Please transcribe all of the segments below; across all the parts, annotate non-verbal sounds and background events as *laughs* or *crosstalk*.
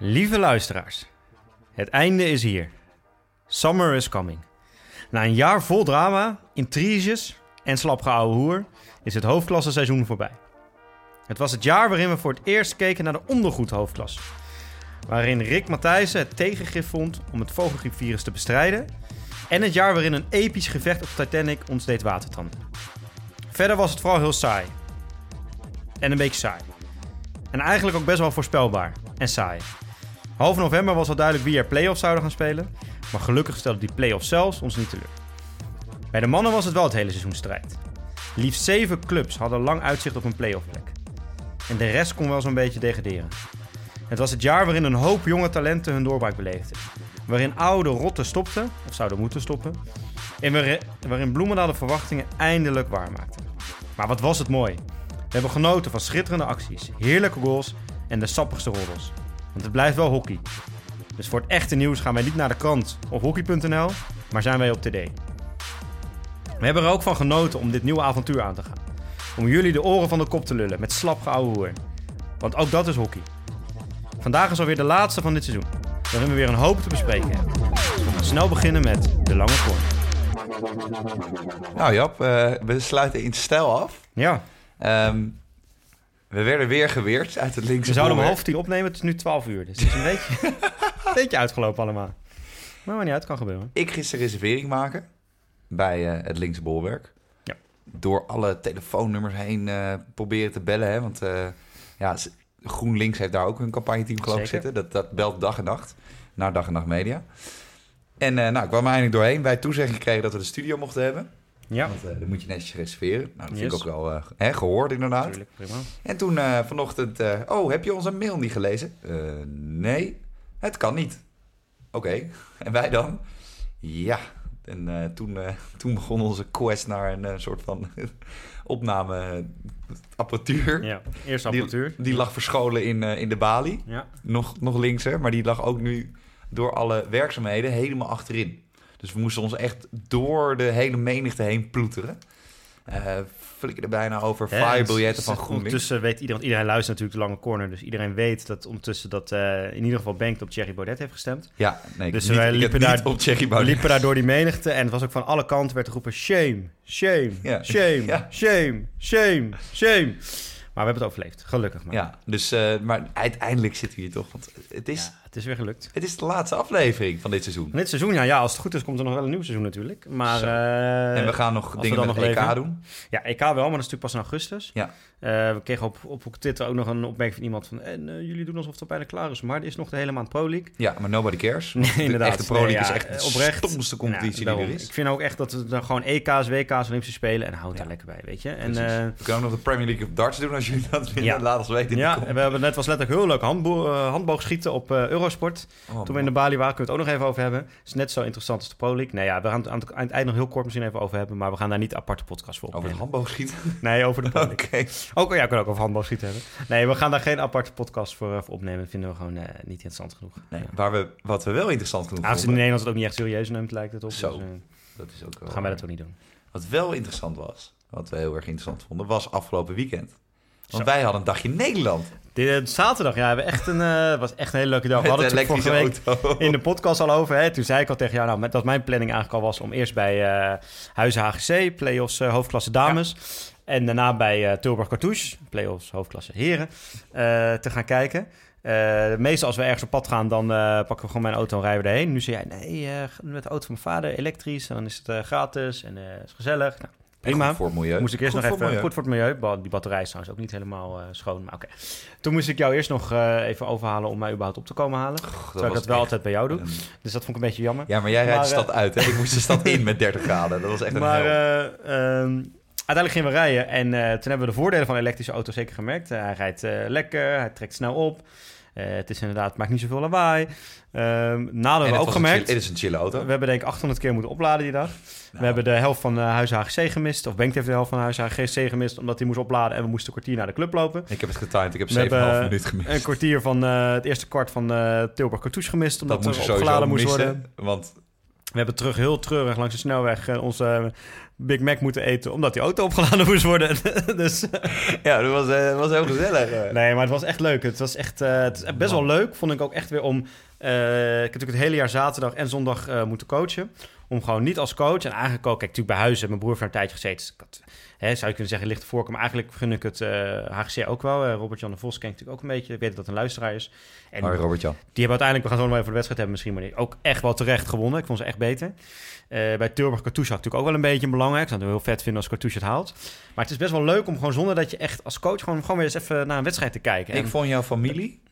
Lieve luisteraars, het einde is hier. Summer is coming. Na een jaar vol drama, intriges en slapgeouwe hoer is het hoofdklassenseizoen voorbij. Het was het jaar waarin we voor het eerst keken naar de ondergoed hoofdklasse. Waarin Rick Matthijssen het tegengif vond om het vogelgriepvirus te bestrijden. En het jaar waarin een episch gevecht op Titanic ons deed watertanden. Verder was het vooral heel saai. En een beetje saai. En eigenlijk ook best wel voorspelbaar en saai. Half november was al duidelijk wie er play-offs zouden gaan spelen. Maar gelukkig stelden die play-offs zelfs ons niet teleur. Bij de mannen was het wel het hele seizoen strijd. Liefst zeven clubs hadden lang uitzicht op een play-off plek. En de rest kon wel zo'n beetje degraderen. Het was het jaar waarin een hoop jonge talenten hun doorbraak beleefden. Waarin oude rotten stopten, of zouden moeten stoppen. En waarin, Bloemendaal de verwachtingen eindelijk waarmaakte. Maar wat was het mooi. We hebben genoten van schitterende acties, heerlijke goals en de sappigste roddels. Want het blijft wel hockey. Dus voor het echte nieuws gaan wij niet naar de krant of hockey.nl, maar zijn wij op TD. We hebben er ook van genoten om dit nieuwe avontuur aan te gaan. Om jullie de oren van de kop te lullen met slap geouwe hoer. Want ook dat is hockey. Vandaag is alweer de laatste van dit seizoen, waarin we weer een hoop te bespreken hebben. Dus we gaan snel beginnen met de lange corner. Nou Jap, eh, we sluiten in stijl af. Ja, Ehm, we werden weer geweerd uit het linkse we zouden om half tien opnemen, het is nu 12 uur. Dus het is een beetje, *laughs* een beetje uitgelopen allemaal. Maar maar niet uit, kan gebeuren. Ik gisteren reservering maken bij eh, het linkse bolwerk. Ja. Door alle telefoonnummers heen eh, proberen te bellen. Hè? Want eh, ja, GroenLinks heeft daar ook hun campagneteam geloof ik zitten. Dat, dat belt dag en nacht. Naar dag en nacht media. En nou, ik kwam er eindelijk doorheen. Wij toezegging gekregen dat we de studio mochten hebben. Ja, Want eh dan moet je netjes reserveren. Nou, dat vind ik ook wel eh, hè, gehoord inderdaad. natuurlijk, prima. En toen eh, vanochtend, oh, heb je onze mail niet gelezen? Nee, het kan niet. Oké, *laughs* en wij dan? Ja. En toen, toen begon onze quest naar een soort van *laughs* opnameapparatuur. Ja, eerste apparatuur. Die lag verscholen in, in de balie. Ja, Nog, nog linkser, maar die lag ook nu door alle werkzaamheden helemaal achterin. Dus we moesten ons echt door de hele menigte heen ploeteren. Eh flikkerde bijna over Hè, firebiljetten en van GroenLinks. Ondertussen weet iedereen, iedereen luistert natuurlijk de lange corner, dus iedereen weet dat ondertussen dat eh, in ieder geval Bengt op Thierry Baudet heeft gestemd. Ja, nee, Dus wij liepen daar- op Thierry We Baudet. liepen daar door die menigte en het was ook van alle kanten werd er geroepen shame, shame, Ja. shame, Ja. shame, shame, shame. Maar we hebben het overleefd, gelukkig maar. Ja, dus, eh, maar uiteindelijk zitten we hier toch. Want het is, Ja, het is weer gelukt. het is de laatste aflevering van dit seizoen. Dit seizoen, ja, ja, als het goed is, komt er nog wel een nieuw seizoen natuurlijk. Maar, eh, en we gaan nog dingen met nog EK leven. doen. Ja, EK wel, maar dat is natuurlijk pas in augustus. Ja. Eh, we kregen op, op Twitter ook nog een opmerking van iemand van... En eh, jullie doen alsof het al bijna klaar is, maar er is nog de hele maand Pro League. Ja, maar nobody cares. *laughs* Nee, de inderdaad. echte Pro League Nee, is echt de oprecht. stomste competitie die er is. Ik vind ook echt dat we dan gewoon EK's, WK's, Olympische Spelen en houd daar Ja. lekker bij, weet je. En, we kunnen ook nog de Premier League of darts doen als jullie dat. Ja. Laat ons weten. in de ja, en we hebben net was letterlijk heel leuk handbo handboogschieten op Eurosport. Oh, Toen we in de Bali waren, kunnen we het ook nog even over hebben. Het is net zo interessant als de Pro League. Nee, ja, we gaan het aan het, aan het eind nog heel kort misschien even over hebben, maar we gaan daar niet aparte podcast voor Over de opnemen. handboogschieten? *laughs* Nee, over de Pro League. Oké. Ook, ja, we kunnen ook over handboogschieten hebben. Nee, we gaan daar geen aparte podcast voor, eh, voor opnemen. Dat vinden we gewoon eh, niet interessant genoeg. Nee, Ja. waar we, wat we wel interessant genoeg Aangezien in Nederland het ook niet echt serieus neemt, lijkt het op. Zo. Dus, eh, dat is ook wel gaan wij dat ook niet doen. Wat wel interessant was, wat we heel erg interessant vonden, was afgelopen weekend. Want Zo. wij hadden een dagje Nederland. Dit, eh, zaterdag, ja, we echt een, eh, was echt een hele leuke dag. We hadden de het vorige week auto. in de podcast al over. Hè? Toen zei ik al tegen jou nou, dat mijn planning eigenlijk al was om eerst bij eh Huizen HGC, play-offs hoofdklasse dames. En daarna bij Tilburg Cartouche, play-offs hoofdklasse heren, te gaan kijken. Meestal als we ergens op pad gaan, dan pakken we gewoon mijn auto en rijden we erheen. Nu zei jij, nee, met de auto van mijn vader, elektrisch. Dan is het gratis en is gezellig. Nou, prima. Goed voor het milieu. Moest ik eerst Goed nog voor even... het milieu. Goed voor het milieu. Die batterij is trouwens ook niet helemaal eh, schoon, maar oké. Toen moest ik jou eerst nog eh, even overhalen om mij überhaupt op te komen halen. Terwijl ik dat wel echt altijd bij jou doe. Dus dat vond ik een beetje jammer. Ja, maar jij rijdt de stad uit, hè? Ik moest de stad in met 30 graden. Dat was echt een maar eh, ehm, uiteindelijk gingen we rijden en eh, toen hebben we de voordelen van elektrische auto zeker gemerkt. Eh, hij rijdt eh, lekker, hij trekt snel op. Eh, het is inderdaad, het maakt niet zoveel lawaai. Nadeel En hebben we ook gemerkt. chill- het is een chille auto. We hebben denk ik 800 keer moeten opladen die dag. We Nou, hebben de helft van uh, Huis HGC gemist. Of Bengt heeft de helft van Huis HGC gemist... omdat hij moest opladen en we moesten een kwartier naar de club lopen. Ik heb het getimed. Ik heb We 7,5 hebben minuut gemist. Een kwartier van eh, het eerste kwart van eh Tilburg Cartouche gemist... omdat dat moest er opgeladen moest missen. worden. Want We hebben terug heel treurig langs de snelweg eh, onze Big Mac moeten eten... omdat die auto opgeladen moest worden. *laughs* dus, Ja, dat was, eh, was heel gezellig. eh. nee, maar het was echt leuk. Het was echt eh, het is echt best wel leuk, vond ik ook echt weer om... eh, ik heb natuurlijk het hele jaar zaterdag en zondag eh, moeten coachen. Om gewoon niet als coach en eigenlijk ook... Kijk, natuurlijk bij huis heb mijn broer voor een tijdje gezeten. Dus had, hè, zou je kunnen zeggen, licht voorkeur. Maar eigenlijk gun ik het eh, HGC ook wel. Eh, Robert-Jan de Vos ken ik natuurlijk ook een beetje. Ik weet dat dat een luisteraar is. En Hoi Robert-Jan. die hebben uiteindelijk, we gaan zo nog even voor de wedstrijd hebben misschien, maar die ook echt wel terecht gewonnen. Ik vond ze echt beter. Eh, bij Tilburg Cartouche natuurlijk ook wel een beetje belangrijk. Ik zou het heel vet vinden als Cartouche het haalt. Maar het is best wel leuk om gewoon zonder dat je echt als coach gewoon, gewoon weer eens even naar een wedstrijd te kijken. Ik En- vond jouw familie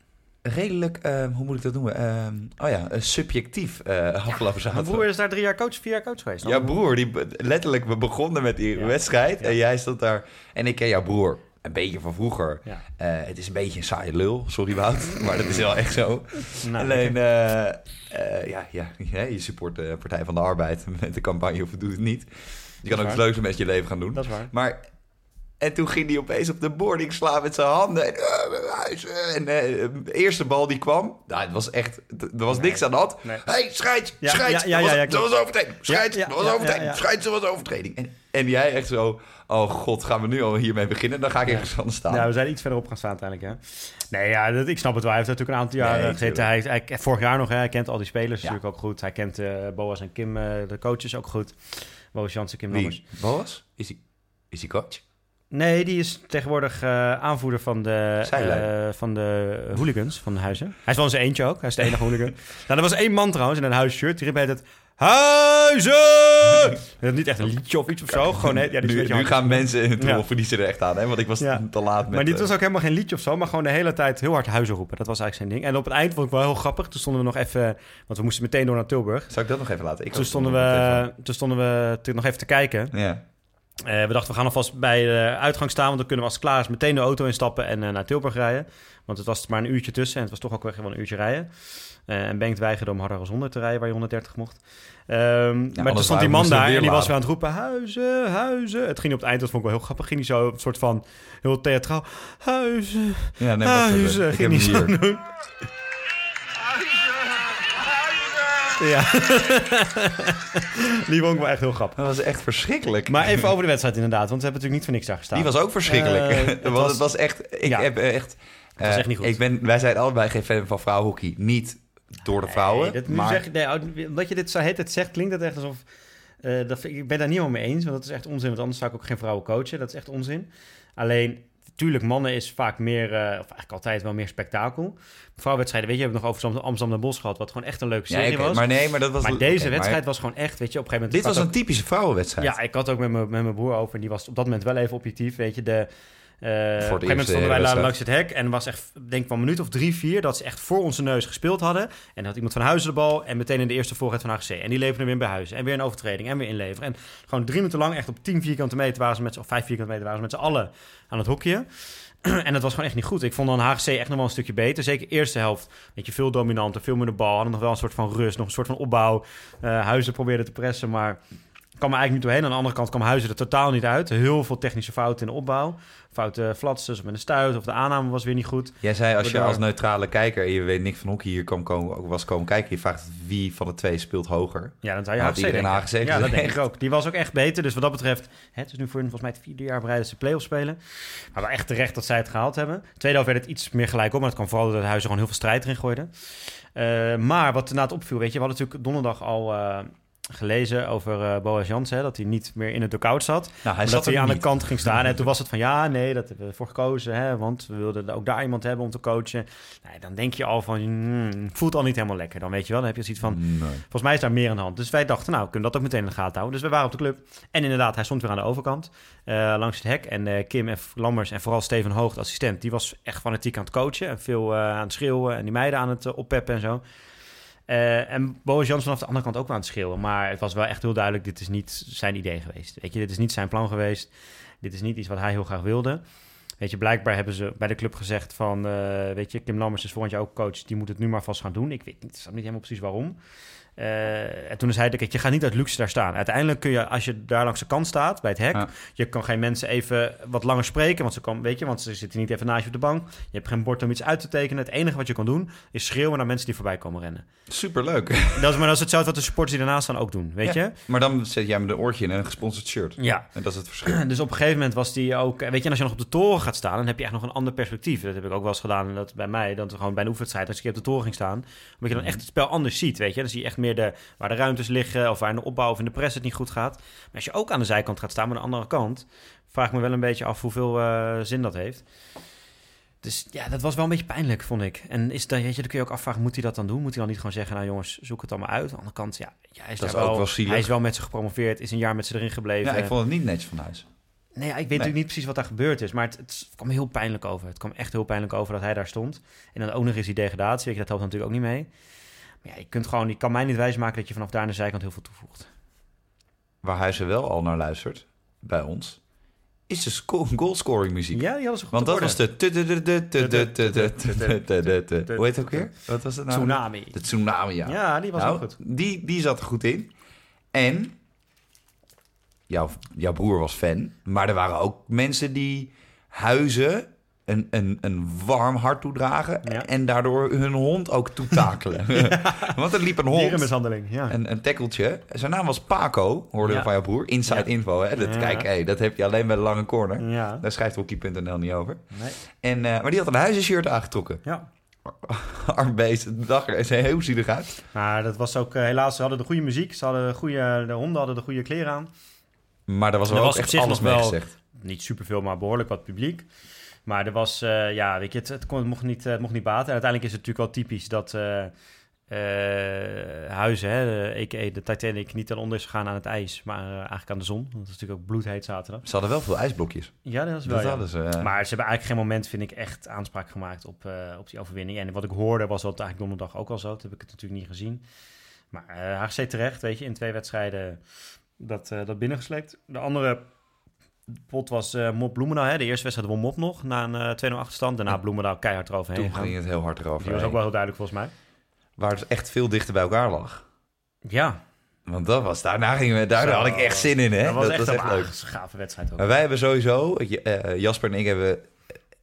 redelijk, eh, hoe moet ik dat noemen? Ehm, oh ja, eh, subjectief eh afgelopen mijn broer is daar drie jaar coach, vier jaar coach geweest. Jouw broer, die letterlijk, we begonnen met die Ja. wedstrijd Ja. en jij stond daar. En ik ken jouw broer een beetje van vroeger. Ja. Eh, het is een beetje een saaie lul, sorry Wout, *laughs* maar dat is wel echt zo. Nou, Alleen, eh, eh, ja, ja, je support de Partij van de Arbeid *laughs* met de campagne of het doet het niet. Je kan ook het leukste met je leven gaan doen. Dat is waar. Maar, en toen ging hij opeens op de boarding slaan met zijn handen. En, eh, en eh, de eerste bal die kwam, nou, het was echt, er was niks aan de hand. Nee. hey, scheids, Ja, scheids, ja, ja, dat, was, dat overtreding. Scheids, dat was overtreding. Scheids, dat was overtreding. En, en jij echt zo, oh god, gaan we nu al hiermee beginnen? Dan ga ik ergens anders staan. Ja, we zijn iets verderop gaan staan uiteindelijk. Hè? Nee, ja, dat, ik snap het wel. Hij heeft natuurlijk een aantal jaar Nee, eh, gezeten. Hij, hij, vorig jaar nog, hè, hij kent al die spelers natuurlijk ook goed. Hij kent eh, Boas en Kim, eh, de coaches, ook goed. Boas Jansen, Kim Lammers. Boas? Is hij, is hij coach? Nee, die is tegenwoordig eh, aanvoerder van de, eh, van de hooligans van Huizen. Hij is wel in zijn eentje ook. Hij is de enige hooligan. *laughs* Nou, er was één man trouwens in een huisshirt. Die riep het Huizen! Dat niet echt een liedje of iets of zo. Gewoon, ja, die nu, gaan mensen in het Ja. rol verliezen er echt aan, hè? Want ik was Ja. te laat met... Maar dit eh, was ook helemaal geen liedje of zo, maar gewoon de hele tijd heel hard huizen roepen. Dat was eigenlijk zijn ding. En op het eind vond ik wel heel grappig. Toen stonden we nog even, want we moesten meteen door naar Tilburg. Zou ik dat nog even laten? Ik Toen stonden we, toen stonden we nog even te kijken. Ja. Eh, we dachten, we gaan alvast bij de uitgang staan, want dan kunnen we als het klaar is meteen de auto instappen en eh, naar Tilburg rijden. Want het was maar een uurtje tussen en het was toch ook gewoon een uurtje rijden. Eh, en Bengt weigerde om harder als 100 te rijden, waar je 130 mocht. Ehm, maar toen stond die man daar en die was weer aan het roepen, huizen, huizen. Het ging op het eind, dat vond ik wel heel grappig, ging hij zo een soort van heel theatraal, huizen, Ja, nee, huizen. Ging hij zo doen. Ja. die vond ik wel echt heel grappig. Dat was echt verschrikkelijk. Maar even over de wedstrijd inderdaad, want we hebben natuurlijk niet voor niks daar gestaan. Die was ook verschrikkelijk. Eh, *laughs* het was- het was echt... Ik Ja. heb echt... eh, echt niet goed. Ik ben, wij zijn allebei geen fan van vrouwenhockey. Niet door de vrouwen. Nee, dat, maar zeg, nee, oh, omdat je dit zo heet het zegt, klinkt het echt alsof... eh, dat vind ik ben daar niet helemaal mee eens, want dat is echt onzin. Want anders zou ik ook geen vrouwen coachen. Dat is echt onzin. Alleen, tuurlijk, mannen is vaak meer... eh, of eigenlijk altijd wel meer spektakel. Vrouwenwedstrijden, weet je, we hebben nog over Amsterdam de Bos gehad... wat gewoon echt een leuke Ja, serie ik- was. Maar, nee, maar dat was... deze maar wedstrijd was gewoon echt, weet je, op een gegeven moment... Dit was een typische vrouwenwedstrijd. Ja, ik had ook met mijn, met mijn broer over... en die was op dat moment wel even objectief, weet je... De, eh, op een gegeven moment stonden wij langs het hek en was echt, denk ik wel een minuut of drie, vier, dat ze echt voor onze neus gespeeld hadden. En dan had iemand van Huizen de bal en meteen in de eerste voorzet van HGC. En die leverden weer bij Huizen. En weer een overtreding en weer inleveren. En gewoon drie minuten lang, echt op 10 vierkante meter waren ze met z'n, of vijf vierkante meter waren ze met z'n allen aan het hockeyen. *clears throat* En dat was gewoon echt niet goed. Ik vond dan HGC echt nog wel een stukje beter. Zeker eerste helft. Weet je, veel dominanter, veel meer de bal. Hadden nog wel een soort van rust, nog een soort van opbouw. Eh, Huizen probeerde te pressen, maar kwam er eigenlijk niet doorheen. Aan de andere kant kwam Huizen er totaal niet uit. Heel veel technische fouten in de opbouw. Foute flatsen, of met een stuit, of de aanname was weer niet goed. Jij zei als je als neutrale kijker en je weet niks van hockey hier kwam komen, was komen kijken, je vraagt wie van de twee speelt hoger. Ja, dan zou je HGC iedereen denken. HGC Ja, dat denk ik ook. Die was ook echt beter. Dus wat dat betreft, het is nu voor hun volgens mij het vierde jaar bereid dat ze play-offs spelen. Maar wel echt terecht dat zij het gehaald hebben. Tweede helft werd het iets meer gelijk op, maar het kwam vooral dat Huizen gewoon heel veel strijd erin gooide. Eh, maar wat inderdaad opviel, weet je, we hadden natuurlijk donderdag al eh, gelezen over eh Boas Jansen, dat hij niet meer in het dugout zat. Nou, hij zat hij er aan de kant ging staan. En toen was het van ja, nee, dat hebben we voor gekozen. Hè, want we wilden ook daar iemand hebben om te coachen. Nou, dan denk je al van, hmm, voelt al niet helemaal lekker. Dan weet je wel, dan heb je zoiets van, Nee. volgens mij is daar meer aan de hand. Dus wij dachten, nou, we kunnen dat ook meteen in de gaten houden. Dus we waren op de club. En inderdaad, hij stond weer aan de overkant, eh, langs het hek. En eh, Kim en Lammers en vooral Steven Hoog, de assistent, die was echt fanatiek aan het coachen. En veel aan het schreeuwen en die meiden aan het oppeppen en zo. Eh, en Boris Jans vanaf de andere kant ook wel aan het schreeuwen. Maar het was wel echt heel duidelijk, dit is niet zijn idee geweest. Weet je, dit is niet zijn plan geweest. Dit is niet iets wat hij heel graag wilde. Weet je, blijkbaar hebben ze bij de club gezegd van... eh, weet je, Kim Lammers is volgend jaar ook coach. Die moet het nu maar vast gaan doen. Ik weet niet, ik niet helemaal precies waarom. Eh, en toen zei kijk, je gaat niet uit luxe daar staan. Uiteindelijk kun je, als je daar langs de kant staat, bij het hek... Ja. je kan geen mensen even wat langer spreken, want ze, kan, weet je, want ze zitten niet even naast je op de bank. Je hebt geen bord om iets uit te tekenen. Het enige wat je kan doen, is schreeuwen naar mensen die voorbij komen rennen. Superleuk. *laughs* Dat is, maar dat is hetzelfde wat de supporters die daarnaast staan ook doen, weet Ja. je? Maar dan zet jij met een oortje in en een gesponsord shirt. Ja. En dat is het verschil. *clears throat* Dus op een gegeven moment was die ook... Weet je, en als je nog op de toren gaat staan... dan heb je echt nog een ander perspectief. Dat heb ik ook wel eens gedaan dat bij mij. Dat gewoon bij een oefenwedstrijd... als ik op de toren ging staan... omdat je dan echt het spel anders ziet, weet je. Dan zie je echt meer de, waar de ruimtes liggen... of waar in de opbouw of in de press het niet goed gaat. Maar als je ook aan de zijkant gaat staan... maar aan de andere kant... vraag ik me wel een beetje af hoeveel eh, zin dat heeft. Dus ja, dat was wel een beetje pijnlijk, vond ik. En is dat, weet je, dan kun je ook afvragen, moet hij dat dan doen? Moet hij dan niet gewoon zeggen, nou jongens, zoek het allemaal uit? Aan de andere kant, ja, ja hij, is Dat is ook wel hij is wel met ze gepromoveerd, is een jaar met ze erin gebleven. Ja, ik vond het niet netjes van huis. Nee, ik weet natuurlijk niet precies wat daar gebeurd is, maar het, het kwam heel pijnlijk over. Het kwam echt heel pijnlijk over dat hij daar stond. En dan ook nog eens die degradatie, weet je, dat helpt natuurlijk ook niet mee. Maar ja, je kunt gewoon, je kan mij niet wijsmaken dat je vanaf daar aan de zijkant heel veel toevoegt. Waar Huizen wel al naar luistert, bij ons, is de sco- goalscoring muziek. Ja, die hadden ze goed Want dat was de... Hoe heet het ook weer? Wat was het nou? Tsunami. De tsunami, ja. Ja, die was Nou, ook goed. Die, die zat er goed in. En jouw, jouw broer was fan. Maar er waren ook mensen die huizen een, een, een warm hart toedragen. Ja. En daardoor hun hond ook toetakelen. *laughs* *laughs* Want er liep een hond. Dierenmishandeling, ja. Een, een tackeltje. Zijn naam was Paco, hoorde Ja. van jouw broer. Inside info, hè. Dat. Kijk, hey, dat heb je alleen bij de lange corner. Ja. Daar schrijft Wiki.nl niet over. Nee. En, eh, maar die had een huizenshirt aangetrokken. Ja. *laughs* Arm beest, het zag er heel zielig uit. Maar dat was ook, eh, helaas, ze hadden de goede muziek. Ze hadden de, goede, de honden hadden de goede kleren aan. Maar daar was Er wel was op echt alles mee wel- gezegd. Niet superveel, maar behoorlijk wat publiek. Maar er was, eh, ja, weet je, het, het, kon, het, mocht niet, eh, het mocht niet baten. En uiteindelijk is het natuurlijk wel typisch dat eh, Huizen, hè, de, de Titanic, niet ten onder is gegaan aan het ijs, maar eigenlijk aan de zon. Want het is natuurlijk ook bloedheet zaterdag. Ze hadden wel veel ijsblokjes. Ja, dat is wel, Dat ja. hadden ze. Maar ze hebben eigenlijk geen moment, vind ik, echt aanspraak gemaakt op, op die overwinning. En wat ik hoorde was dat eigenlijk donderdag ook al zo. Dat heb ik het natuurlijk niet gezien. Maar HGC terecht, weet je, in twee wedstrijden dat, dat binnengesleept. De andere pot was eh Mop Bloemendaal. Hè. De eerste wedstrijd won Mop nog na een eh 2-0 achterstand. Daarna Ja. Bloemendaal keihard eroverheen toen ging het heel hard erover. Die was ook wel heel duidelijk volgens mij. Waar het echt veel dichter bij elkaar lag. Ja, Want dat was, daarna gingen we, daar had ik echt zin in, hè? dat was echt, een leuk. gave wedstrijd ook. Maar wij hebben sowieso, eh, Jasper en ik hebben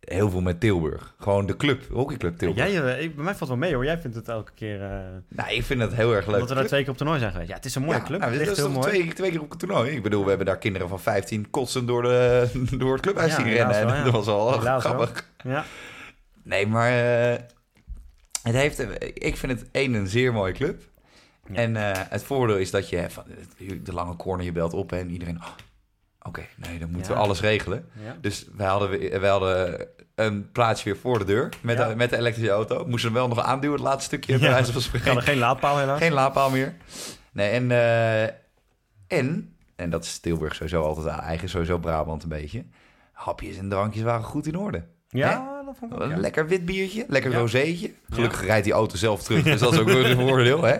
heel veel met Tilburg. Gewoon de club, hockeyclub Tilburg. Jij, eh, ik- bij mij valt wel mee hoor. Jij vindt het elke keer... eh Nou, ik vind het heel erg leuk. dat we daar twee keer op toernooi zijn geweest. Ja, het is een mooie Ja, club. nou, het is heel mooi. twee, twee keer op het toernooi. Ik bedoel, we hebben daar kinderen van 15 kotsen door, de, *laughs* door het clubhuis Ja, zien rennen. wel, ja. dat was al Helaas wel. grappig. Ja. Nee, maar eh, het heeft, ik vind het één een zeer mooie club. Ja. En het voordeel is dat je van de lange corner, je belt op en iedereen... oh, Oké, nee, dan moeten Ja. we alles regelen. Ja. Dus wij hadden, wij hadden een plaatsje weer voor de deur met, Ja. de, met de elektrische auto. Moesten hem wel nog aanduwen, het laatste stukje, Ja. bij van geen laadpaal helaas. Geen laadpaal meer. Nee, en, eh, en, en dat is Tilburg sowieso altijd eigen, sowieso Brabant een beetje. Hapjes en drankjes waren goed in orde. Ja, dat vond ik ook. Lekker wit biertje, lekker rozeetje. Gelukkig rijdt die auto zelf terug, dus dat is ook weer een *laughs* voordeel, hè.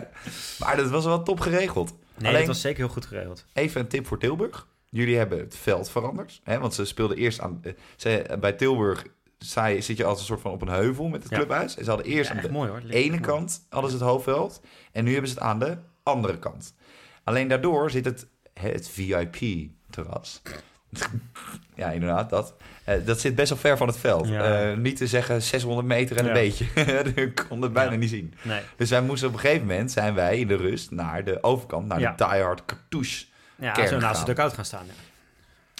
Maar dat was wel top geregeld. Nee, Alleen- dat was zeker heel goed geregeld. Even een tip voor Tilburg. Jullie hebben het veld veranderd, hè, want ze speelden eerst aan... eh, Ze, bij Tilburg zij, zit je als een soort van op een heuvel met het Ja. clubhuis. En ze hadden eerst Ja, aan de mooi hoor. Ene kant hadden ze het hoofdveld. En nu hebben ze het aan de andere kant. Alleen daardoor zit het, het VIP-terras. *laughs* ja, inderdaad, dat. Eh, dat zit best wel ver van het veld. Ja. Eh, niet te zeggen 600 meter en een beetje. *laughs* Je kon het bijna niet zien. Nee. Dus wij moesten op een gegeven moment, zijn wij in de rust naar de overkant, naar de Die Hard Cartouche. Ja, zo naast de dugout gaan staan. Ja.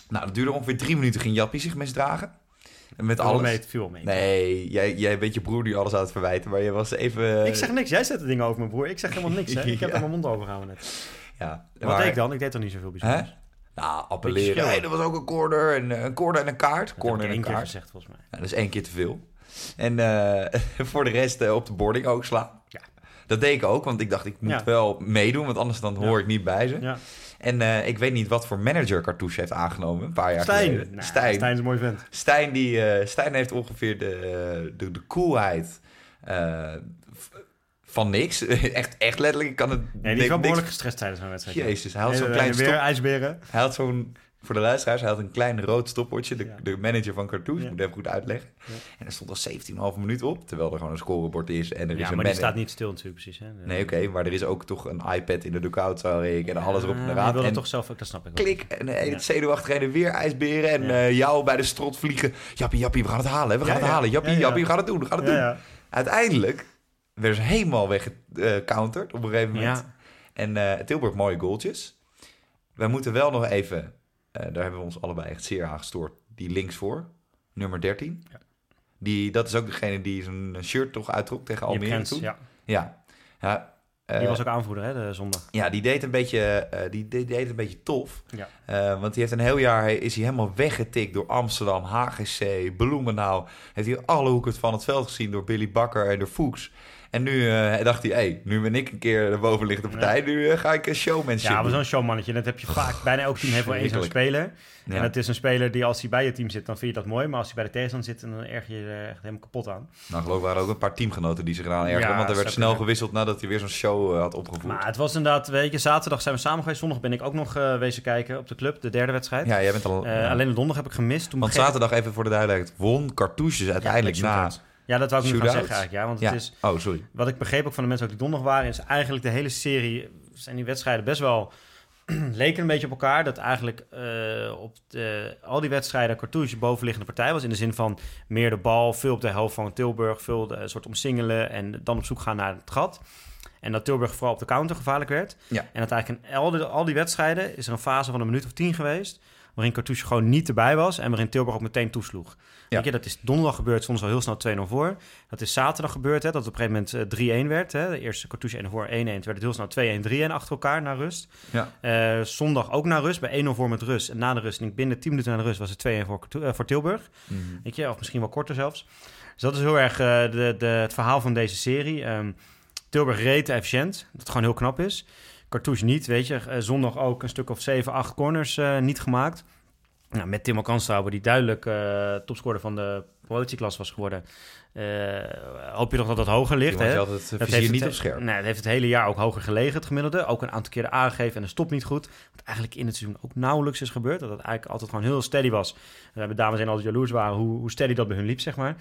Nou, dat duurde ongeveer drie minuten, ging Jappie zich misdragen. En met alles. mee, viel mee. Nee, jij, jij bent je broer die alles aan het verwijten, maar je was even... Ik zeg niks. Jij zet de dingen over mijn broer. Ik zeg helemaal niks. Hè. Ik *laughs* heb Ja. er mijn mond over gehouden net. Ja, Wat maar- deed ik dan? Ik deed toch niet zoveel Hè? bijzonders. Nou, appelleren. dat was ook een corner. En, eh, een corner en een kaart. Dat Corner en een één keer kaart. gezegd volgens mij. Nou, dat is één keer te veel. En eh, *laughs* voor de rest eh, op de boarding ook slaan. Ja. Dat deed ik ook, want ik dacht ik moet Ja. wel meedoen, want anders dan hoor Ja. ik niet bij ze. Ja. En eh, ik weet niet wat voor manager Cartouche heeft aangenomen, een paar jaar Stijn. geleden. Nou, Stijn. Stijn is een mooi vent. Stijn, die, eh, Stijn heeft ongeveer de, de, de coolheid eh, van niks. *laughs* echt, echt letterlijk, ik kan het Nee, die is wel behoorlijk gestrest tijdens zo'n wedstrijd. Jezus, hij had zo'n klein weer ijsberen. hij had zo'n Voor de luisteraars, hij had een klein rood stopwatchje. De, Ja. de manager van Cartouche, Ja. moet even goed uitleggen. Ja. En er stond al 17,5 minuut op, terwijl er gewoon een scorebord is. En er is Ja, een maar die staat niet stil natuurlijk precies. Hè? Nee, oké, maar er is ook toch een iPad in de dugout, zag ik. En alles erop en Ah, Je eraan. wil het toch zelf ook, dat snap ik klik, en eh, Ja. het zenuwachtig heen en weer ijsberen. En eh, jou bij de strot vliegen. Jappie, jappie, we gaan het halen, we gaan het halen. Jappie, Ja, ja. jappie, we gaan het doen, we gaan het doen. Uiteindelijk werden ze helemaal weggecounterd op een gegeven moment. En eh, Tilburg mooie goaltjes. Wij moeten wel nog even, eh, daar hebben we ons allebei echt zeer aan gestoord, die links voor, nummer 13. Ja. Die, dat is ook degene die zijn shirt toch uittrok tegen Almere Grens, toen. ja. Ja. Ja, Die eh, was ook aanvoerder, hè, de zondag. ja, die deed een beetje, eh, die, die deed een beetje tof. Ja. Eh, want die heeft een heel jaar is hij helemaal weggetikt door Amsterdam, HGC, Bloemenau. Heeft hij alle hoeken van het veld gezien door Billy Bakker en door Fuchs. En nu eh, dacht hij, hey, nu ben ik een keer de bovenliggende partij. Nu eh, ga ik een showmanship Ja, maar zo'n showmannetje, dat heb je vaak. Bijna elk team heeft wel één zo'n speler. Ja. En het is een speler die als hij bij je team zit, dan vind je dat mooi. Maar als hij bij de tegenstander zit, dan erg je er echt helemaal kapot aan. Nou, geloof ik waren ook een paar teamgenoten die zich eraan ergerden. Ja, want er werd snel kunnen. gewisseld nadat hij weer zo'n show eh, had opgevoerd. Maar het was inderdaad, weet je, zaterdag zijn we samen geweest. Zondag ben ik ook nog eh, wezen kijken op de club, de derde wedstrijd. ja, jij bent al... Eh. Alleen de donderdag heb ik gemist. Toen Want zaterdag, even voor de duidelijkheid, won Cartouches uiteindelijk na... Ja, dat wou ik nu gaan zeggen eigenlijk. Ja, want Ja. het is, Oh, sorry. wat ik begreep ook van de mensen ook die donderdag waren, is eigenlijk de hele serie, zijn die wedstrijden best wel *clears throat* leken een beetje op elkaar. Dat eigenlijk eh, op de, al die wedstrijden Cartouche bovenliggende partij was. In de zin van meer de bal, veel op de helft van Tilburg, veel de, een soort omsingelen en dan op zoek gaan naar het gat. En dat Tilburg vooral op de counter gevaarlijk werd. Ja. En dat eigenlijk in al die, al die wedstrijden is er een fase van een minuut of tien geweest. Waarin Cartouche gewoon niet erbij was. En waarin Tilburg ook meteen toesloeg. Ja. Je, dat is donderdag gebeurd, soms al heel snel 2-0 voor. Dat is zaterdag gebeurd, hè, dat op een gegeven moment eh, 3-1 werd. Hè. De eerste Cartouche 1 voor 1-1. Toen werd het heel snel 2-1, 3-1 achter elkaar naar rust. Ja. Eh, zondag ook naar rust, bij 1-0 voor met rust. En na de rust, en ik binnen 10 minuten na de rust, was het 2-1 voor, eh, voor Tilburg. Mhm. Weet je, of misschien wel korter zelfs. Dus dat is heel erg eh, de, de, het verhaal van deze serie. Ehm, Tilburg reed efficiënt, dat gewoon heel knap is. Cartouche niet, weet je. Eh, zondag ook een stuk of 7, 8 corners eh, niet gemaakt. Nou, met Timo Kanstauber, die duidelijk eh topscorer van de promotieklasse was geworden. eh, hoop je toch dat dat hoger ligt, hè? het Dat heeft niet het, op scherp. Nee, dat heeft het hele jaar ook hoger gelegen, het gemiddelde. Ook een aantal keren aangegeven en de stop niet goed. Wat eigenlijk in het seizoen ook nauwelijks is gebeurd. Dat het eigenlijk altijd gewoon heel steady was. We hebben dames en altijd jaloers waren hoe, hoe steady dat bij hun liep, zeg maar.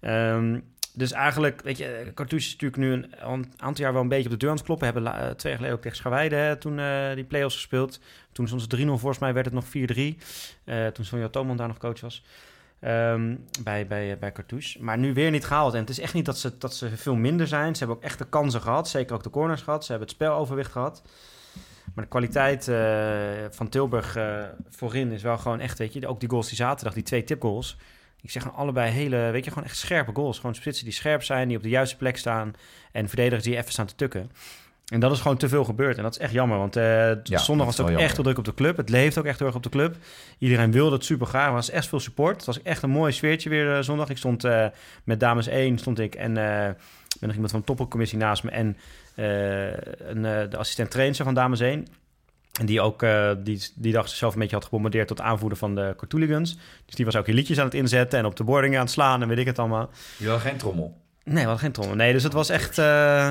Ehm, dus eigenlijk, weet je, Cartouche is natuurlijk nu een, al een aantal jaar wel een beetje op de deur aan het kloppen. Hebben la- twee jaar geleden ook tegen Scharweide hè, toen eh, die play-offs gespeeld. Toen stond het 3-0, volgens mij werd het nog 4-3. Eh, toen Sonja Toman daar nog coach was. Ehm, bij, bij, bij Cartouche. Maar nu weer niet gehaald. En het is echt niet dat ze, dat ze veel minder zijn. Ze hebben ook echt de kansen gehad. Zeker ook de corners gehad. Ze hebben het speloverwicht gehad. Maar de kwaliteit eh, van Tilburg eh, voorin is wel gewoon echt, weet je... Ook die goals die zaterdag, die twee tipgoals... Ik zeg gewoon allebei hele, weet je, gewoon echt scherpe goals. Gewoon spitsen die scherp zijn, die op de juiste plek staan. En verdedigers die even staan te tukken. En dat is gewoon te veel gebeurd. En dat is echt jammer. Want eh, zondag dat was het ook echt heel druk op de club. Het leeft ook echt heel erg op de club. Iedereen wilde het super graag. Er was echt veel support. Het was echt een mooi sfeertje weer eh, zondag. Ik stond eh, met dames 1 stond ik en ben nog iemand van de toppelcommissie naast me. En een, de assistent trainer van dames 1. En die ook eh, die, die dag zichzelf een beetje had gebombardeerd tot aanvoerder van de Cartooligans. Dus die was ook hier liedjes aan het inzetten en op de boarding aan het slaan en weet ik het allemaal. Je wil geen trommel. Nee, we hadden geen trommel. Nee, dus het was echt... eh,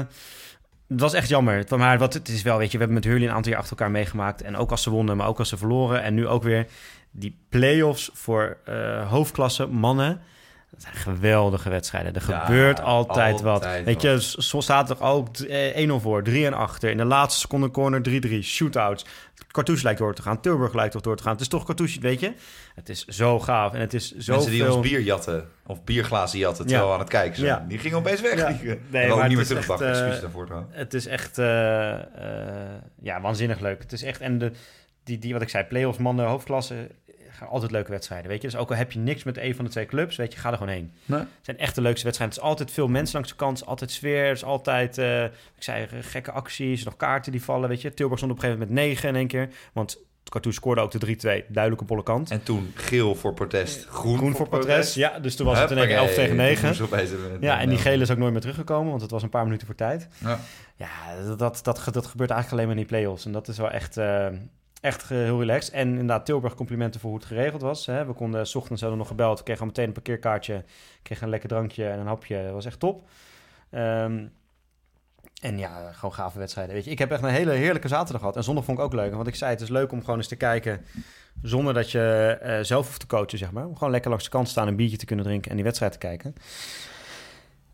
het was echt jammer. Maar wat het is wel, weet je, we hebben met Hurley een aantal jaar achter elkaar meegemaakt. En ook als ze wonnen, maar ook als ze verloren. En nu ook weer die play-offs voor eh, hoofdklasse mannen. Dat zijn geweldige wedstrijden. Er Ja, gebeurt altijd, wat. altijd Weet je, zo staat er ook eh, 1-0 voor, 3 en achter. In de laatste seconde corner 3-3. Shootouts. Cartouche lijkt door te gaan. Tilburg lijkt toch door te gaan. Het is toch Cartouche, weet je. Het is zo gaaf. En het is zo Mensen die ons bier jatten, of bierglazen jatten, terwijl we aan het kijken zijn. Ja. Die gingen opeens weg. Ja. Die, *laughs* Nee, maar ook het niet meer is teruggepakt. echt, eh, Excuses daarvoor trouwens. Het is echt eh, eh, ja, waanzinnig leuk. Het is echt, en de, die, die, wat ik zei, play-offs, mannen, hoofdklasse, gaan altijd leuke wedstrijden, weet je. Dus ook al heb je niks met een van de twee clubs, weet je, ga er gewoon heen. Nee. Het zijn echt de leukste wedstrijden. Het is altijd veel mensen langs de kant, altijd sfeer, het is altijd, eh, ik zei, eh, gekke acties, nog kaarten die vallen, weet je. Tilburg stond op een gegeven moment met 9 in één keer, want Cartouche scoorde ook de 3-2, duidelijke bolle kant. En toen geel voor protest, groen, Groen voor protest, ja, dus toen was het in één keer Huppakee. 11 tegen Toen 9. moesten we opeens met- Ja, en die gele is ook nooit meer teruggekomen, want het was een paar minuten voor tijd. Ja. Ja, dat, dat, dat, dat gebeurt eigenlijk alleen maar in die play-offs. En dat is wel echt, eh, echt eh, heel relaxed. En inderdaad, Tilburg complimenten voor hoe het geregeld was. Hè. We konden, s ochtends hadden nog gebeld, kregen al meteen een parkeerkaartje, kregen een lekker drankje en een hapje. Dat was echt top. Ehm, en ja, gewoon gave wedstrijden. Weet je, ik heb echt een hele heerlijke zaterdag gehad. En zondag vond ik ook leuk. Want ik zei, het is leuk om gewoon eens te kijken Zonder dat je eh, zelf hoeft te coachen, zeg maar. Om gewoon lekker langs de kant staan, een biertje te kunnen drinken en die wedstrijd te kijken.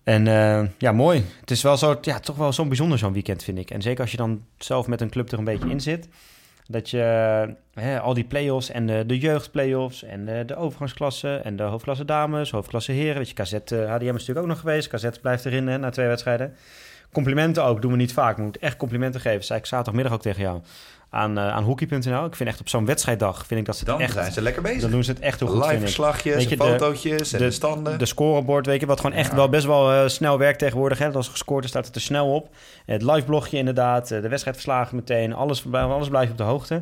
En eh, ja, mooi. Het is wel zo, ja, toch wel zo'n bijzonder zo'n weekend, vind ik. En zeker als je dan zelf met een club er een beetje in zit. Dat je hè, al die play-offs en de, de jeugdplay-offs en de, de overgangsklasse en de hoofdklasse dames, hoofdklasse heren. Weet je, KZ, uh, HDM is natuurlijk ook nog geweest. KZ blijft erin hè, na twee wedstrijden. Complimenten ook, doen we niet vaak. We moeten echt complimenten geven. Zei ik zaterdagmiddag ook tegen jou aan, uh, aan hockey.nl. Ik vind echt op zo'n wedstrijddag vind ik dat ze het Dan echt... zijn ze lekker bezig. Dan doen ze het echt heel goed, Live verslagjes, Weet je, de- fotootjes en de, standen. De scorebord, weet je, wat gewoon echt Ja. wel best wel eh, snel werkt tegenwoordig. Hè? Als er gescoord is, staat het er snel op. Het live blogje inderdaad, eh, de wedstrijdverslagen meteen, alles, alles blijft op de hoogte.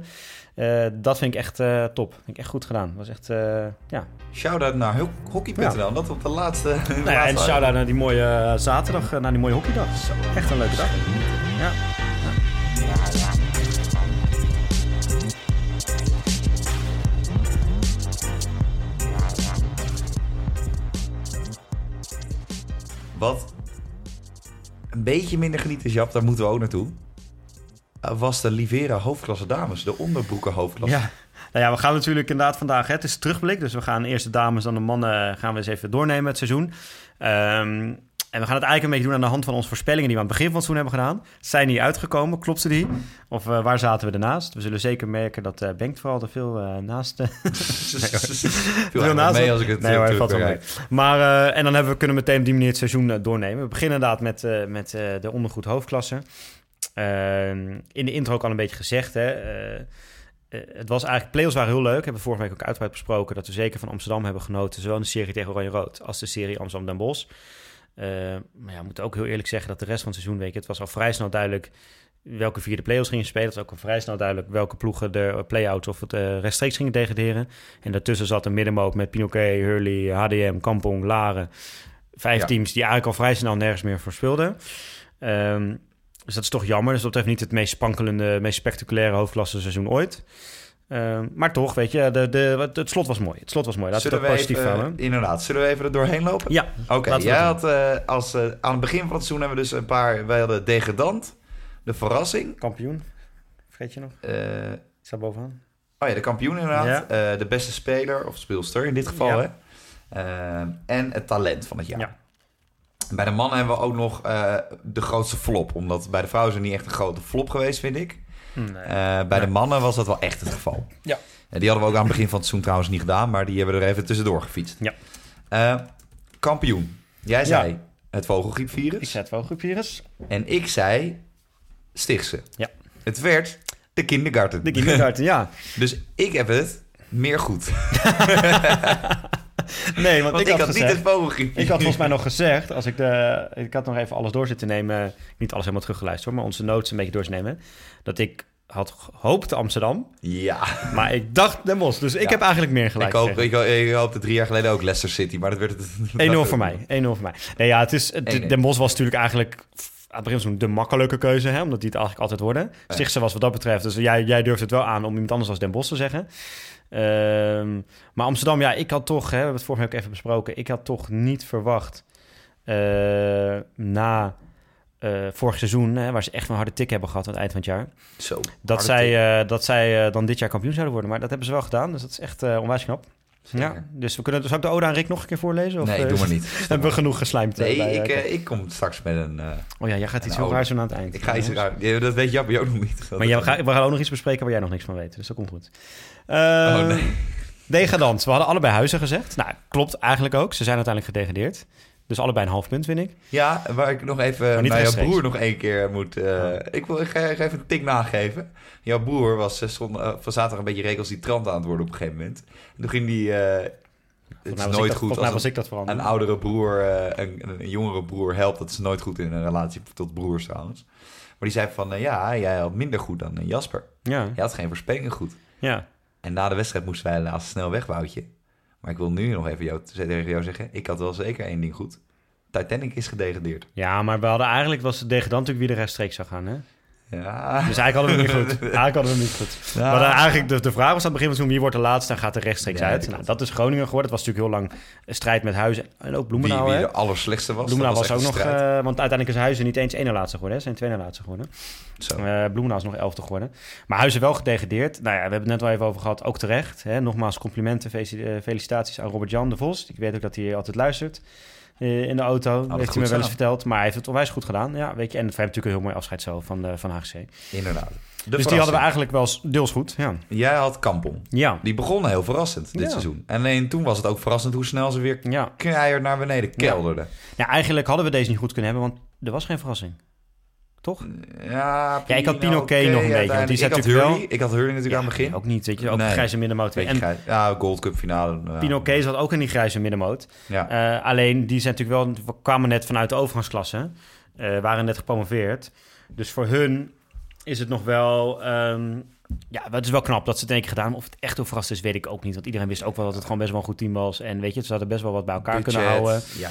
Eh, dat vind ik echt eh, top. Vind ik echt goed gedaan. Was echt, eh, ja. Shout-out naar ho- hockey.nl. Dat op de laatste... *laughs* Nou ja, en shout-out naar die mooie eh, zaterdag, eh, naar die mooie hockeydag. Echt een leuke dag. Ja. Wat een beetje minder geniet is, Jap, daar moeten we ook naartoe. Uh, was de Livera hoofdklasse dames, de onderbroeken hoofdklasse. Ja. Nou ja, we gaan natuurlijk inderdaad vandaag, hè, het is terugblik. Dus we gaan eerst de dames, dan de mannen, gaan we eens even doornemen het seizoen. Ehm, en we gaan het eigenlijk een beetje doen aan de hand van onze voorspellingen die we aan het begin van het seizoen hebben gedaan. Zijn die uitgekomen? Klopte die? Of eh, waar zaten we ernaast? We zullen zeker merken dat eh Bengt vooral er veel eh, naast... Viel Veel naast- mee als ik het Nee eh, hoor, valt wel mee. Maar, en dan hebben we, kunnen we meteen op die manier het seizoen doornemen. We beginnen inderdaad met, met de ondergoed hoofdklasse. Ehm, in de intro ook al een beetje gezegd, hè. het was eigenlijk, play-offs waren heel leuk. Hebben we vorige week ook uitgebreid besproken dat we zeker van Amsterdam hebben genoten. Zowel in de serie tegen Oranje-Rood als de serie Amsterdam-Den Bosch. Eh, maar ja, we moeten ook heel eerlijk zeggen dat de rest van het seizoen, weet je, het was al vrij snel duidelijk welke vierde play-offs gingen spelen. Het was ook al vrij snel duidelijk welke ploegen de play-outs of het eh, rechtstreeks gingen degraderen. En daartussen zat een middenmoot met Pinoquet, Hurley, HDM, Kampong, Laren. Vijf Ja. teams die eigenlijk al vrij snel nergens meer voor speelden. Ehm, dus dat is toch jammer. Dus dat betreft niet het meest spankelende, meest spectaculaire hoofdklasse seizoen ooit. Ehm, maar toch, weet je, de, de, het slot was mooi. Het slot was mooi. Laten Zullen we positief even, houden. inderdaad, zullen we even er doorheen lopen? Ja, Oké, jij dat had eh, als, eh, aan het begin van het seizoen hebben we dus een paar... Wij hadden degradant, de verrassing. kampioen. Vergeet je nog? eh, Staat bovenaan. oh ja, de kampioen inderdaad. Ja. de beste speler, of speelster in dit geval. Ja. Hè? En het talent van het jaar. Ja. Bij de mannen hebben we ook nog de grootste flop. Omdat bij de vrouwen is er niet echt een grote flop geweest, vind ik. Nee. Eh, bij de mannen was dat wel echt het geval. Ja. Eh, die hadden we ook aan het begin van het seizoen trouwens niet gedaan. Maar die hebben er even tussendoor gefietst. Ja. Eh, kampioen. Jij Ja. zei het vogelgriepvirus. Ik zet wel goed virus. En ik zei Stichtse. Ja. Het werd de kindergarten. De kindergarten, ja. *laughs* dus ik heb het meer goed. *laughs* Nee, want, Want ik, ik, had, had niet gezegd, het vogelgriepvirus. ik had volgens mij nog gezegd, als ik de, ik had nog even alles door zitten nemen, niet alles helemaal teruggeluisterd hoor, maar onze notes een beetje door te nemen, dat ik had gehoopt Amsterdam, Ja. maar ik dacht Den Bosch, dus ik Ja. heb eigenlijk meer gelijk. Ik, hoop, ik, ik hoopte drie jaar geleden ook Leicester City. Maar dat werd het... 1-0 voor mij. 1-0 voor mij. Nee, ja, het is, het, 1-1. Den Bosch was natuurlijk eigenlijk aan het begin van de makkelijke keuze, hè, omdat die het eigenlijk altijd worden. Stichtse was wat dat betreft. Dus jij, jij durft het wel aan om iemand anders als Den Bosch te zeggen. Ehm, maar Amsterdam, ja, ik had toch, hè, we hebben het vorige week ook even besproken, ik had toch niet verwacht eh, na eh, vorig seizoen, hè, waar ze echt een harde tik hebben gehad aan het eind van het jaar, Zo. dat zij, eh, dat zij dan dit jaar kampioen zouden worden. Maar dat hebben ze wel gedaan, dus dat is echt onwijs knap. Zeker. Ja, dus we kunnen, zal ik de ode aan Rick nog een keer voorlezen? Of, Nee, eh, doe maar niet. *laughs* hebben we genoeg geslijmd? eh, Nee, bij, ik, eh, eh, ik kom straks met een... eh, Oh ja, jij gaat iets heel raars doen aan het eind. ik ga iets... Raar- Ja, dat weet Jappie ook *laughs* nog niet. Maar jij, ga- we gaan ook nog iets bespreken waar jij nog niks van weet. Dus dat komt goed. Oh, Eh, nee. Degradant. We hadden allebei huizen gezegd. Nou, klopt eigenlijk ook. Ze zijn uiteindelijk gedegradeerd. Dus allebei een half punt, vind ik. Ja, waar ik nog even naar jouw broer nog één keer moet... eh, Oh. ik wil ik ga even een tik nageven. Jouw broer was eh, eh, van zaterdag een beetje recalcitrant aan het worden op een gegeven moment. En toen ging hij... eh, het is nooit dat, goed als was een, ik dat vooral. een oudere broer een, een jongere broer helpt. Dat is nooit goed in een relatie tot broers trouwens. Maar die zei van, ja, jij had minder goed dan Jasper. Ja, Jij had geen voorspellingen goed. ja. En na de wedstrijd moesten wij helaas snel weg, Woutje. Maar ik wil nu nog even jou, tegen jou zeggen, ik had wel zeker één ding goed. Titanic is gedegradeerd. ja, maar we hadden eigenlijk... was de degradant natuurlijk wie er rechtstreeks zou gaan, hè? Ja. Dus eigenlijk hadden we het niet goed. *laughs* Eigenlijk hadden we niet goed. Ja. Maar eigenlijk de, de vraag was aan het begin van wie wordt de laatste en gaat er rechtstreeks Ja, uit? dat Nou, dat is Groningen geworden. Het was natuurlijk heel lang een strijd met Huizen en ook Wie, Bloemendaal. wie hè? de allerslechtste was. Bloemendaal dat was, ook nog... eh, want uiteindelijk is Huizen niet eens één na laatste geworden. Hè? Zijn twee na laatste geworden. Zo. Eh Bloemendaal is nog elfde geworden. Maar Huizen wel gedegradeerd. Nou ja, we hebben het net wel even over gehad. Ook terecht. Hè? Nogmaals complimenten, eh, felicitaties aan Robert-Jan de Vos. Ik weet ook dat hij altijd luistert in de auto. het heeft hij me wel eens verteld. Maar hij heeft het onwijs goed gedaan. Ja, weet je. En hij heeft natuurlijk een heel mooi afscheid zo van, de, van HGC. Inderdaad. De dus die hadden we eigenlijk wel deels goed. Ja. Jij had Kampong. Ja. Die begon heel verrassend dit Ja. seizoen. En alleen toen was het ook verrassend hoe snel ze weer Ja. naar beneden kelderden. ja, eigenlijk hadden we deze niet goed kunnen hebben, want er was geen verrassing. Toch? Ja, Ja, ik had Pino, Pino Kay nog een beetje, want die zat ik had natuurlijk wel- Hurley, Ik had Hurley natuurlijk aan het begin. Ook niet, weet je. Ook Nee. grijze middenmoot. En. Ja, Gold Cup finale. ja. Pino Kees zat ook in die grijze middenmoot. Ja. Eh, alleen, die zijn natuurlijk wel... We kwamen net vanuit de overgangsklasse. eh, waren net gepromoveerd. Dus voor hun is het nog wel... ehm, ja, het is wel knap dat ze het in één keer gedaan. Of het echt heel verrast is, weet ik ook niet. Want iedereen wist ook wel dat het gewoon best wel een goed team was. En weet je, ze hadden best wel wat bij elkaar kunnen houden. Ja.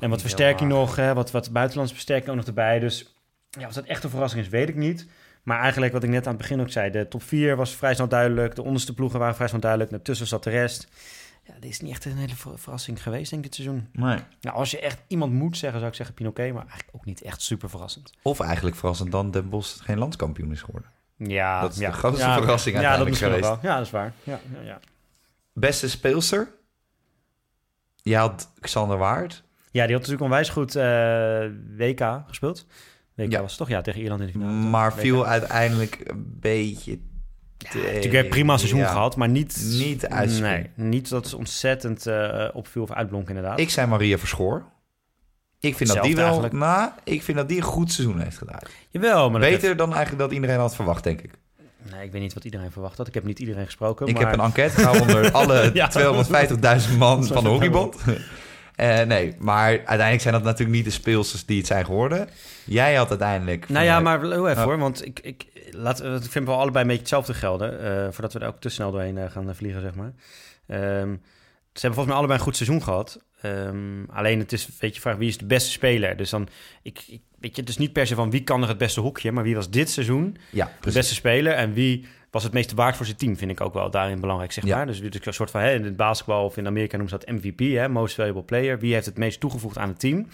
En wat versterking nog, hè, wat, wat buitenlandse versterking ook nog erbij. Dus ja, of dat echt een verrassing is, weet ik niet. Maar eigenlijk wat ik net aan het begin ook zei, de top 4 was vrij snel duidelijk. De onderste ploegen waren vrij snel duidelijk. Daartussen zat de rest. Ja, dit is niet echt een hele ver- verrassing geweest, denk ik, dit seizoen. Nee. Nou, als je echt iemand moet zeggen, zou ik zeggen Pinoquet, maar eigenlijk ook niet echt super verrassend. Of eigenlijk verrassend dan Den Bosch geen landskampioen is geworden. Ja, Dat is de ja, grootste ja, verrassing Ja, dat uiteindelijk misschien nog geweest. wel. Ja, dat is waar. Ja, ja, ja. Beste speelster? Je had Xander Waard. ja, die had natuurlijk onwijs goed eh, WK gespeeld. WK Ja. was het toch? Ja, tegen Ierland in de finale. Maar WK. viel uiteindelijk een beetje... Natuurlijk heb prima seizoen ja. gehad, maar niet... Niet uitspringen. Nee, niet dat het ontzettend eh opviel of uitblonk inderdaad. Ik zei Maria Verschoor. Ik vind dat die wel... eigenlijk. Nou, ik vind dat die een goed seizoen heeft gedaan. Jawel, maar Beter dan eigenlijk dat iedereen had verwacht, denk ik. heeft- nee, ik weet niet wat iedereen verwacht had. Ik heb niet iedereen gesproken, Ik maar... heb een enquête gehouden onder *laughs* alle Ja. 250.000 man van de hockeybond. *laughs* Eh, nee, maar uiteindelijk zijn dat natuurlijk niet de speelsters die het zijn geworden. Jij had uiteindelijk... Nou ja, maar heel even Ja. hoor, want ik, ik, laat, ik vind wel allebei een beetje hetzelfde gelden. eh, voordat we er ook te snel doorheen eh, gaan vliegen, zeg maar. Ehm, ze hebben volgens mij allebei een goed seizoen gehad. Ehm, alleen het is, weet je, vraag wie is de beste speler? Dus dan, ik, ik, weet je, het is niet per se van wie kan er het beste hoekje, maar wie was dit seizoen Ja, de beste speler en wie was het meeste waard voor zijn team, vind ik ook wel daarin belangrijk, zeg Ja. maar. Dus het is een soort van, hè, in het basketbal of in Amerika noemen ze dat MVP, hè, Most Valuable Player. Wie heeft het meest toegevoegd aan het team? Mhm.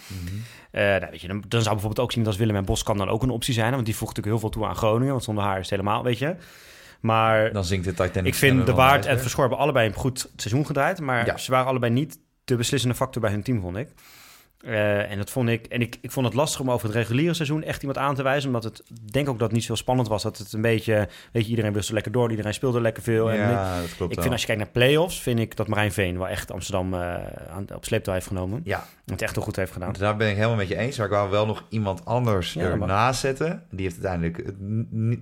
Eh, nou, weet je, dan, dan zou bijvoorbeeld ook zien dat Willem en Bos kan dan ook een optie zijn, want die voegt natuurlijk heel veel toe aan Groningen, want zonder haar is het helemaal, weet je. Maar Dan zinkt de Titanic ik vind De Waard en hebben allebei een goed seizoen gedraaid, maar Ja. ze waren allebei niet de beslissende factor bij hun team, vond ik. Eh, en dat vond ik, en ik, ik vond het lastig om over het reguliere seizoen echt iemand aan te wijzen, omdat het, ik denk ook dat het niet zo spannend was, dat het een beetje, weet je, iedereen wist er lekker door, iedereen speelde lekker veel. en ik- Ja, dat klopt ik wel. vind als je kijkt naar play-offs, vind ik dat Marijn Veen wel echt Amsterdam eh, aan, op sleeptouw heeft genomen. Ja, En het echt heel goed heeft gedaan. daar ben ik helemaal met je eens. Maar ik wou wel nog iemand anders Ja, ernaast zetten. Die heeft uiteindelijk eh,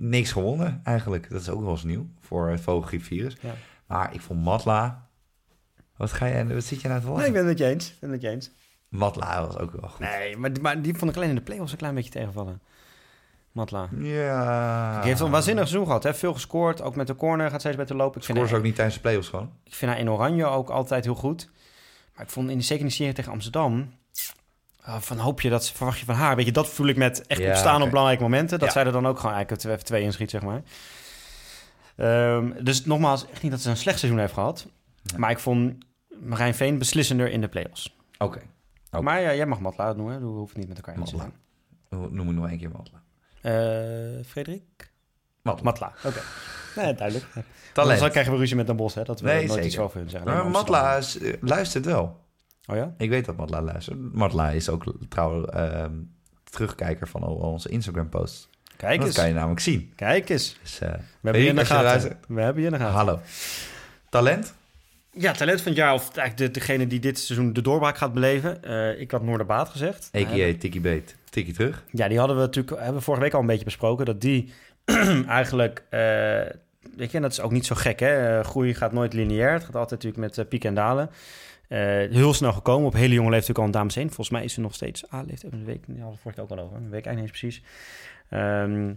niks gewonnen, eigenlijk. Dat is ook wel eens nieuw voor het vogelgriepvirus. Ja. Maar ik vond Matla... Wat, ga je, wat zit je nou te Nee, lachen? ik ben het met je eens. Ik ben het met je eens. Matla was ook wel goed. Nee, maar, maar die vond ik alleen in de play-offs een klein beetje tegenvallen. Matla. Ja. Die heeft een waanzinnig seizoen gehad. Hè? Veel gescoord. Ook met de corner gaat steeds beter lopen. Ik vind, Scoort ze haar, ook niet tijdens de play-offs gewoon? ik vind haar in oranje ook altijd heel goed. Maar ik vond in die, zeker in die serie tegen Amsterdam... ah, van hoop je dat verwacht je van haar. Weet je, dat voel ik met echt Ja, opstaan op belangrijke momenten. Dat Ja. zij er dan ook gewoon eigenlijk even twee inschiet, zeg maar. Ehm, dus nogmaals, echt niet dat ze een slecht seizoen heeft gehad. Ja. Maar ik vond Marijn Veen beslissender in de play-offs. Oké. Maar ja, jij mag Matla noemen. We hoeven niet met elkaar in te zijn. Noem me nog één keer Matla. Eh Frederik? Matla. Matla, oké. *laughs* Nee, duidelijk. Talent. Dan krijgen we ruzie met Den Bos, hè? Dat we Nee, nooit zeker. iets over hun zeggen. Maar Matla is- eh, luistert wel. Oh ja? Ik weet dat Matla luistert. Matla is ook trouwens ehm, terugkijker van al onze Instagram-posts. Kijk dat eens. kan je namelijk zien. Kijk eens. Dus, eh, We hebben je in de gaten. We hebben je in de gaten. hallo. Talent? Ja, talent van het jaar. Of eigenlijk de, degene die dit seizoen de doorbraak gaat beleven. Eh, ik had Noorderbaat gezegd. A.k.a. Eh, Tikkie Beet. Tikkie terug. ja, die hadden we natuurlijk hebben we vorige week al een beetje besproken. Dat die *clears throat* eigenlijk... eh, weet je, en dat is ook niet zo gek, hè? Eh, groei gaat nooit lineair. Het gaat altijd natuurlijk met eh, pieken en dalen. Eh, heel snel gekomen. Op hele jonge leeftijd al een dames heen. Volgens mij is ze nog steeds... Ah, leeftijd een week... Hadden we vorige ook al over. Een week eigenlijk niet eens precies. Ehm,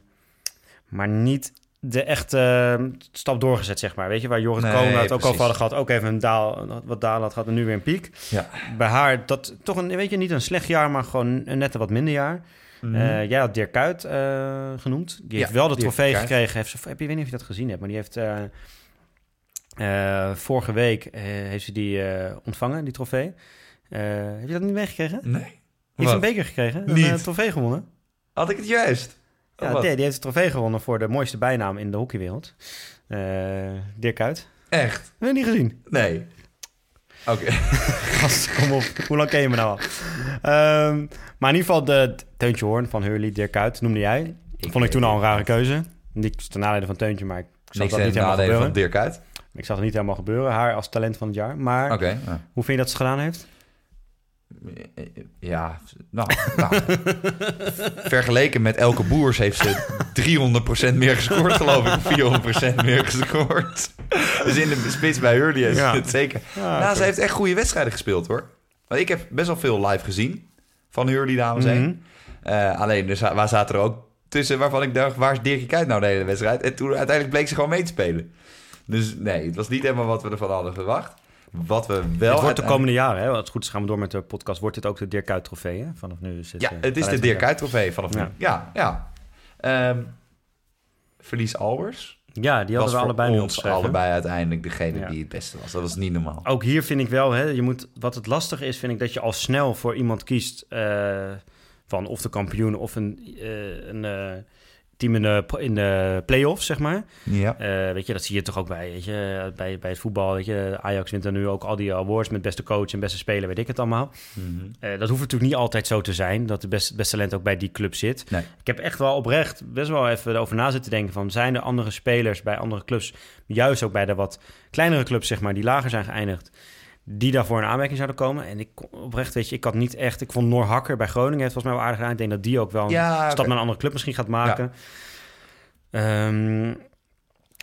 maar niet de echte eh, stap doorgezet, zeg maar. Weet je, waar Jorrit Nee, het ook over hadden gehad. Ook even een daal, wat dalen had gehad en nu weer een piek. Ja. Bij haar, dat toch een, weet je, niet een slecht jaar, maar gewoon een net een wat minder jaar. Eh, jij had Dirk Kuyt eh, genoemd. Die heeft wel de trofee gekregen. Heeft ze, heb je, weet niet of je dat gezien hebt, maar die heeft... eh, vorige week heeft ze die ontvangen, die trofee. Heb je dat niet meegekregen? Nee. heeft een beker gekregen. Een trofee gewonnen. Had ik het juist? Ja, Oh, die, die heeft de trofee gewonnen voor de mooiste bijnaam in de hockeywereld. Eh Dirk Kuyt. Echt? Heb je niet gezien? Nee. Oké. *laughs* Gast, kom op. Hoe lang ken je me nou al? Ehm, maar in ieder geval de Teuntje Hoorn van Hurley, Dirk Kuyt, noemde jij. Ik Vond ik toen al een het rare keuze. Niet ten nadele van Teuntje, maar ik zag Niks dat niet helemaal gebeuren. van Dirk uit. Ik zag het niet helemaal gebeuren. Haar als talent van het jaar. Maar Oké. ja. hoe vind je dat ze gedaan heeft? Ja, nou, nou. vergeleken met Elke Boers heeft ze 300% meer gescoord, geloof ik. 400% meer gescoord. Dus in de spits bij Hurley Ja. het zeker. Ja, nou, ze heeft echt goede wedstrijden gespeeld, hoor. Want ik heb best wel veel live gezien van Hurley, dames heen. Mhm. Eh, alleen, za- waar zaten er ook tussen waarvan ik dacht, waar is Dirkie Kuyt nou de hele wedstrijd? En toen uiteindelijk bleek ze gewoon mee te spelen. Dus nee, het was niet helemaal wat we ervan hadden verwacht. Wat we wel... het wordt de komende jaren, hè? als het goed is gaan we door met de podcast, wordt dit ook de Dirk Kuyt trofee. Hè? Vanaf nu is het, Ja, eh, het is de Dirk Kuyt trofee vanaf nu. Ja. Ja, ja. Ehm, Verlies Albers. Ja, die was hadden we allebei ons allebei uiteindelijk degene Ja. die het beste was. Dat was niet normaal. Ook hier vind ik wel, hè, je moet, wat het lastig is, vind ik dat je al snel voor iemand kiest eh, van of de kampioen of een, eh, een team in de, in de play-offs, zeg maar. Ja. Eh, weet je, dat zie je toch ook bij, weet je, bij, bij het voetbal. Weet je, Ajax wint dan nu ook al die awards met beste coach en beste speler, weet ik het allemaal. Mhm. Eh, dat hoeft natuurlijk niet altijd zo te zijn, dat de beste, beste talent ook bij die club zit. Nee. Ik heb echt wel oprecht best wel even erover na zitten denken van... zijn er andere spelers bij andere clubs, juist ook bij de wat kleinere clubs, zeg maar... die lager zijn geëindigd, die daarvoor in aanmerking zouden komen? En ik oprecht, weet je, ik had niet echt... Ik vond Noor Hakker bij Groningen heeft volgens mij wel aardig gedaan. Ik denk dat die ook wel een Ja, stap naar een andere club misschien gaat maken. Ehm,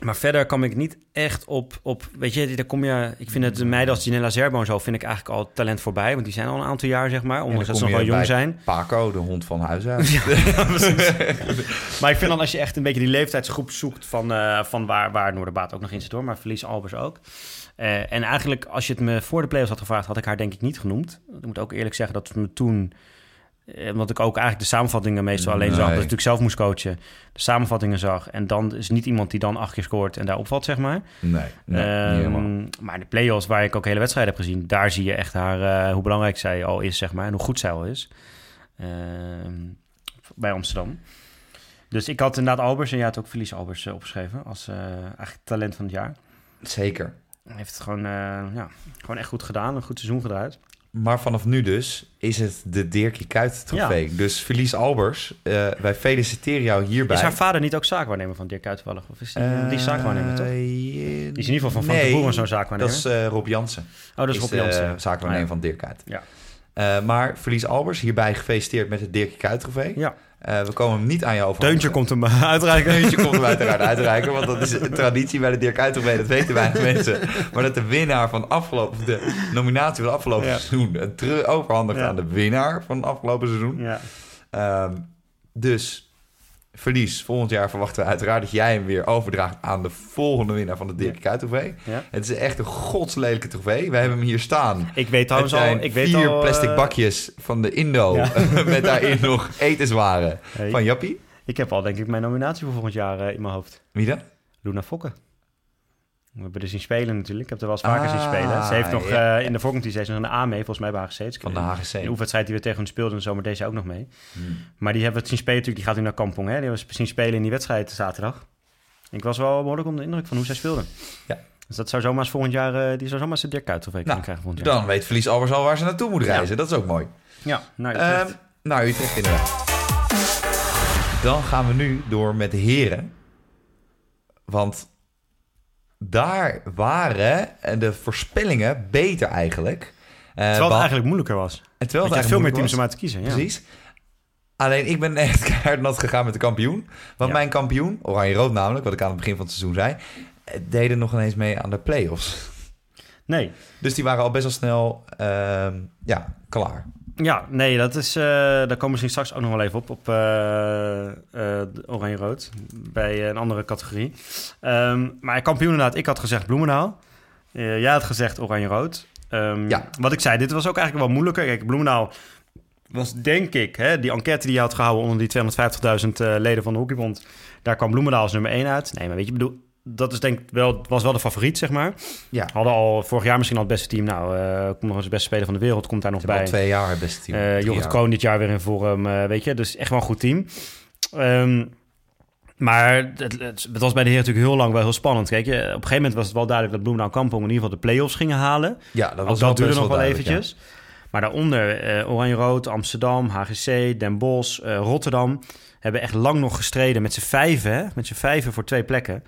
maar verder kwam ik niet echt op, op... Weet je, daar kom je... Ik vind het de meiden als Ginella Zerbo en zo... vind ik eigenlijk al talent voorbij. Want die zijn al een aantal jaar, zeg maar. Ondanks dan dat ze nog wel jong zijn. Paco, de hond van huis uit. *laughs* Ja, *laughs* maar ik vind dan als je echt een beetje die leeftijdsgroep zoekt van, eh, van waar, waar Noorderbaat ook nog in zit hoor, maar Verlies Albers ook. Eh, en eigenlijk, als je het me voor de playoffs had gevraagd, had ik haar denk ik niet genoemd. Ik moet ook eerlijk zeggen dat me toen, eh, omdat ik ook eigenlijk de samenvattingen meestal alleen zag, dat ik natuurlijk zelf moest coachen, de samenvattingen zag. En dan is niet iemand die dan acht keer scoort en daar opvalt, zeg maar. Nee, nee helemaal. maar de play-offs, waar ik ook hele wedstrijden heb gezien, daar zie je echt haar, eh, hoe belangrijk zij al is, zeg maar, en hoe goed zij al is. Ehm, bij Amsterdam. Dus ik had inderdaad Albers en jij had ook Felice Albers opgeschreven als eigenlijk talent van het jaar. Zeker. Hij heeft het gewoon, eh, ja, gewoon echt goed gedaan, een goed seizoen gedraaid. Maar vanaf nu dus is het de Dirkie Kuyt trofee. Dus Felice Albers, eh, wij feliciteren jou hierbij. Is haar vader niet ook zaakwaarnemer van Dirk Kuyt toevallig? Of is die, Eh, die zaakwaarnemer, toch? Die is in ieder geval van Frank de Boer zo'n zaakwaarnemer. Dat is Rob Jansen. oh, dat is Rob Jansen. zaakwaarnemer Ah, ja. van Dirk Kuyt. Ja. Maar Verlies Albers, hierbij gefeliciteerd met het Dirkie Kuyt trofee. Ja. Eh, we komen hem niet aan jou over. Teuntje komt hem *laughs* uitreiken. Teuntje komt hem uiteraard uitreiken, want dat is een traditie bij de Dirk Kuyt trofee. Dat weten weinig *laughs* mensen. Maar dat de winnaar van afgelopen, de nominatie van afgelopen Ja. seizoen, het terug overhandigt Ja. aan de winnaar van afgelopen seizoen. Ja. Ehm, dus verlies. Volgend jaar verwachten we uiteraard dat jij hem weer overdraagt aan de volgende winnaar van de Dirk Kuyt trofee. Ja. Het is echt een godslelijke trofee. We hebben hem hier staan. Ik weet trouwens al... Ik weet vier al, eh, plastic bakjes van de Indo. Ja. *laughs* met daarin nog etenswaren hey, van Jappie. Ik heb al denk ik mijn nominatie voor volgend jaar eh, in mijn hoofd. Wie dan? Luna Fokke. We hebben er zien spelen natuurlijk. Ik heb er wel eens vaker zien Ah, spelen. Ze heeft nog ja. eh, in de voorcompetitie nog een A mee, volgens mij bij HGC. Van de HGC. De oefenwedstrijd die we tegen hun speelden zomer deze ook nog mee. Hmm. Maar die hebben we het zien spelen natuurlijk. Die gaat nu naar Kampong. Hè? Die hebben we zien spelen in die wedstrijd zaterdag. Ik was wel behoorlijk onder de indruk van hoe zij speelden. Ja. Dus dat zou zomaar eens volgend jaar... eh, die zou zomaar de Dirk trofee kunnen Nou, krijgen volgend jaar. Dan weet Verlies Albers al waar ze naartoe moet reizen. Dat is ook mooi. Ja, nou, Utrecht. nou, Utrecht inderdaad. Dan gaan we nu door met de heren. Want daar waren de voorspellingen beter eigenlijk. Eh, Terwijl het eigenlijk moeilijker was. en terwijl het veel meer teams om uit te kiezen. Ja. Precies. Alleen ik ben *laughs* echt keihard nat gegaan met de kampioen. Want Ja. mijn kampioen, Oranje-Rood namelijk, wat ik aan het begin van het seizoen zei... eh, deden nog ineens mee aan de play-offs. Nee, Dus die waren al best wel snel ehm, ja, klaar. Ja, nee, dat is, eh, daar komen we misschien straks ook nog wel even op, op eh, eh, Oranje-Rood, bij een andere categorie. Ehm, maar kampioen inderdaad, ik had gezegd Bloemendaal. Jij had gezegd Oranje-Rood. Ehm, Ja. Wat ik zei, dit was ook eigenlijk wel moeilijker. Kijk, Bloemendaal was denk ik, hè, die enquête die je had gehouden onder die 250.000 uh, leden van de Hockeybond, daar kwam Bloemendaal als nummer 1 uit. Nee, maar weet je, bedoel, dat is denk ik wel, was wel de favoriet, zeg maar. Ja. Hadden al vorig jaar misschien al het beste team. Nou, uh, komt nog eens de beste speler van de wereld, komt daar nog bij. al twee jaar het beste team. Uh, Jorrit dit jaar weer in vorm, uh, weet je. Dus echt wel een goed team. Um, maar het, het, was bij de heren natuurlijk heel lang wel heel spannend. Kijk, op een gegeven moment was het wel duidelijk dat Bloemendaal Kampong in ieder geval de play-offs gingen halen. Ja, dat was Ook dat duurde nog wel eventjes. Maar daaronder uh, Oranje-Rood, Amsterdam, HGC, Den Bosch, Rotterdam... hebben echt lang nog gestreden met z'n vijven. Hè? Met z'n vijven voor twee plekken.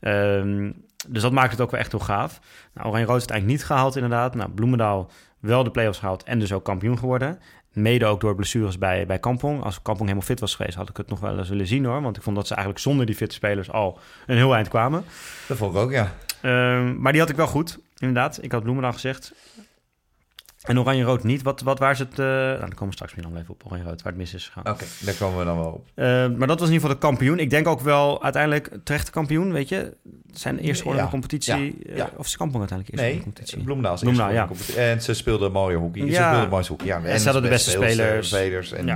Um, dus dat maakt het ook wel echt heel gaaf. Nou, Oranje-Rood is het eigenlijk niet gehaald inderdaad. Nou, Bloemendaal wel de play-offs gehaald en dus ook kampioen geworden. Mede ook door blessures bij, bij Kampong. Als Kampong helemaal fit was geweest, had ik het nog wel eens willen zien hoor. Want ik vond dat ze eigenlijk zonder die fitte spelers al een heel eind kwamen. Dat vond ik ook, ja. Um, maar die had ik wel goed, inderdaad. Ik had Bloemendaal gezegd. En Oranje-Rood niet. Wat, wat waar ze het... Uh, nou, dan komen we straks meer dan even op Oranje-Rood, waar het mis is gegaan. Oké, okay, daar komen we dan wel op. Uh, maar dat was in ieder geval de kampioen. Ik denk ook wel uiteindelijk terecht kampioen, weet je. Zijn eerste geworden ja. in de competitie. Ja. Ja. Uh, of is Kampong uiteindelijk eerst nee, competitie? Bloemendaal is Bloemendaal, ja. competitie. En ze speelden mooie hockey. Ze speelden mooie hockey. Ja, En ze hadden de beste spelers. spelers en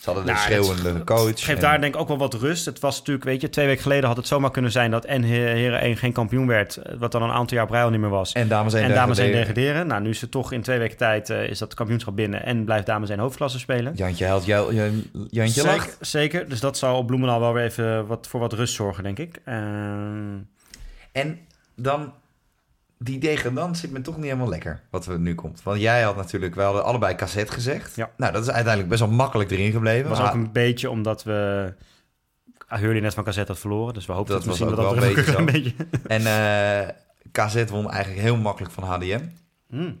ze hadden de Nou, schreeuwende coach. Het geeft en- daar denk ik ook wel wat rust. Het was natuurlijk, weet je, twee weken geleden had het zomaar kunnen zijn dat en Heren 1 geen kampioen werd. eh, Wat dan een aantal jaar al niet meer was. En dames en En dames 1 degraderen. degraderen. Nou, nu is het toch in twee weken tijd uh, is dat kampioenschap binnen en blijft dames 1 hoofdklasse spelen. Jantje helpt jou, Jan- Jantje zeker, lacht. zeker. Dus dat zal op Bloemendaal wel weer even wat, voor wat rust zorgen, denk ik. Ehm, En dan, die degradant zit me toch niet helemaal lekker, wat er nu komt. Want jij had natuurlijk, we hadden allebei cassette gezegd. Ja. Nou, dat is uiteindelijk best wel makkelijk erin gebleven. was Maar ook een beetje omdat we Hurley net van cassette had verloren. Dus we hoopten Dat misschien ook dat wel dat een een beetje. *laughs* En eh KZ won eigenlijk heel makkelijk van HDM. Hmm.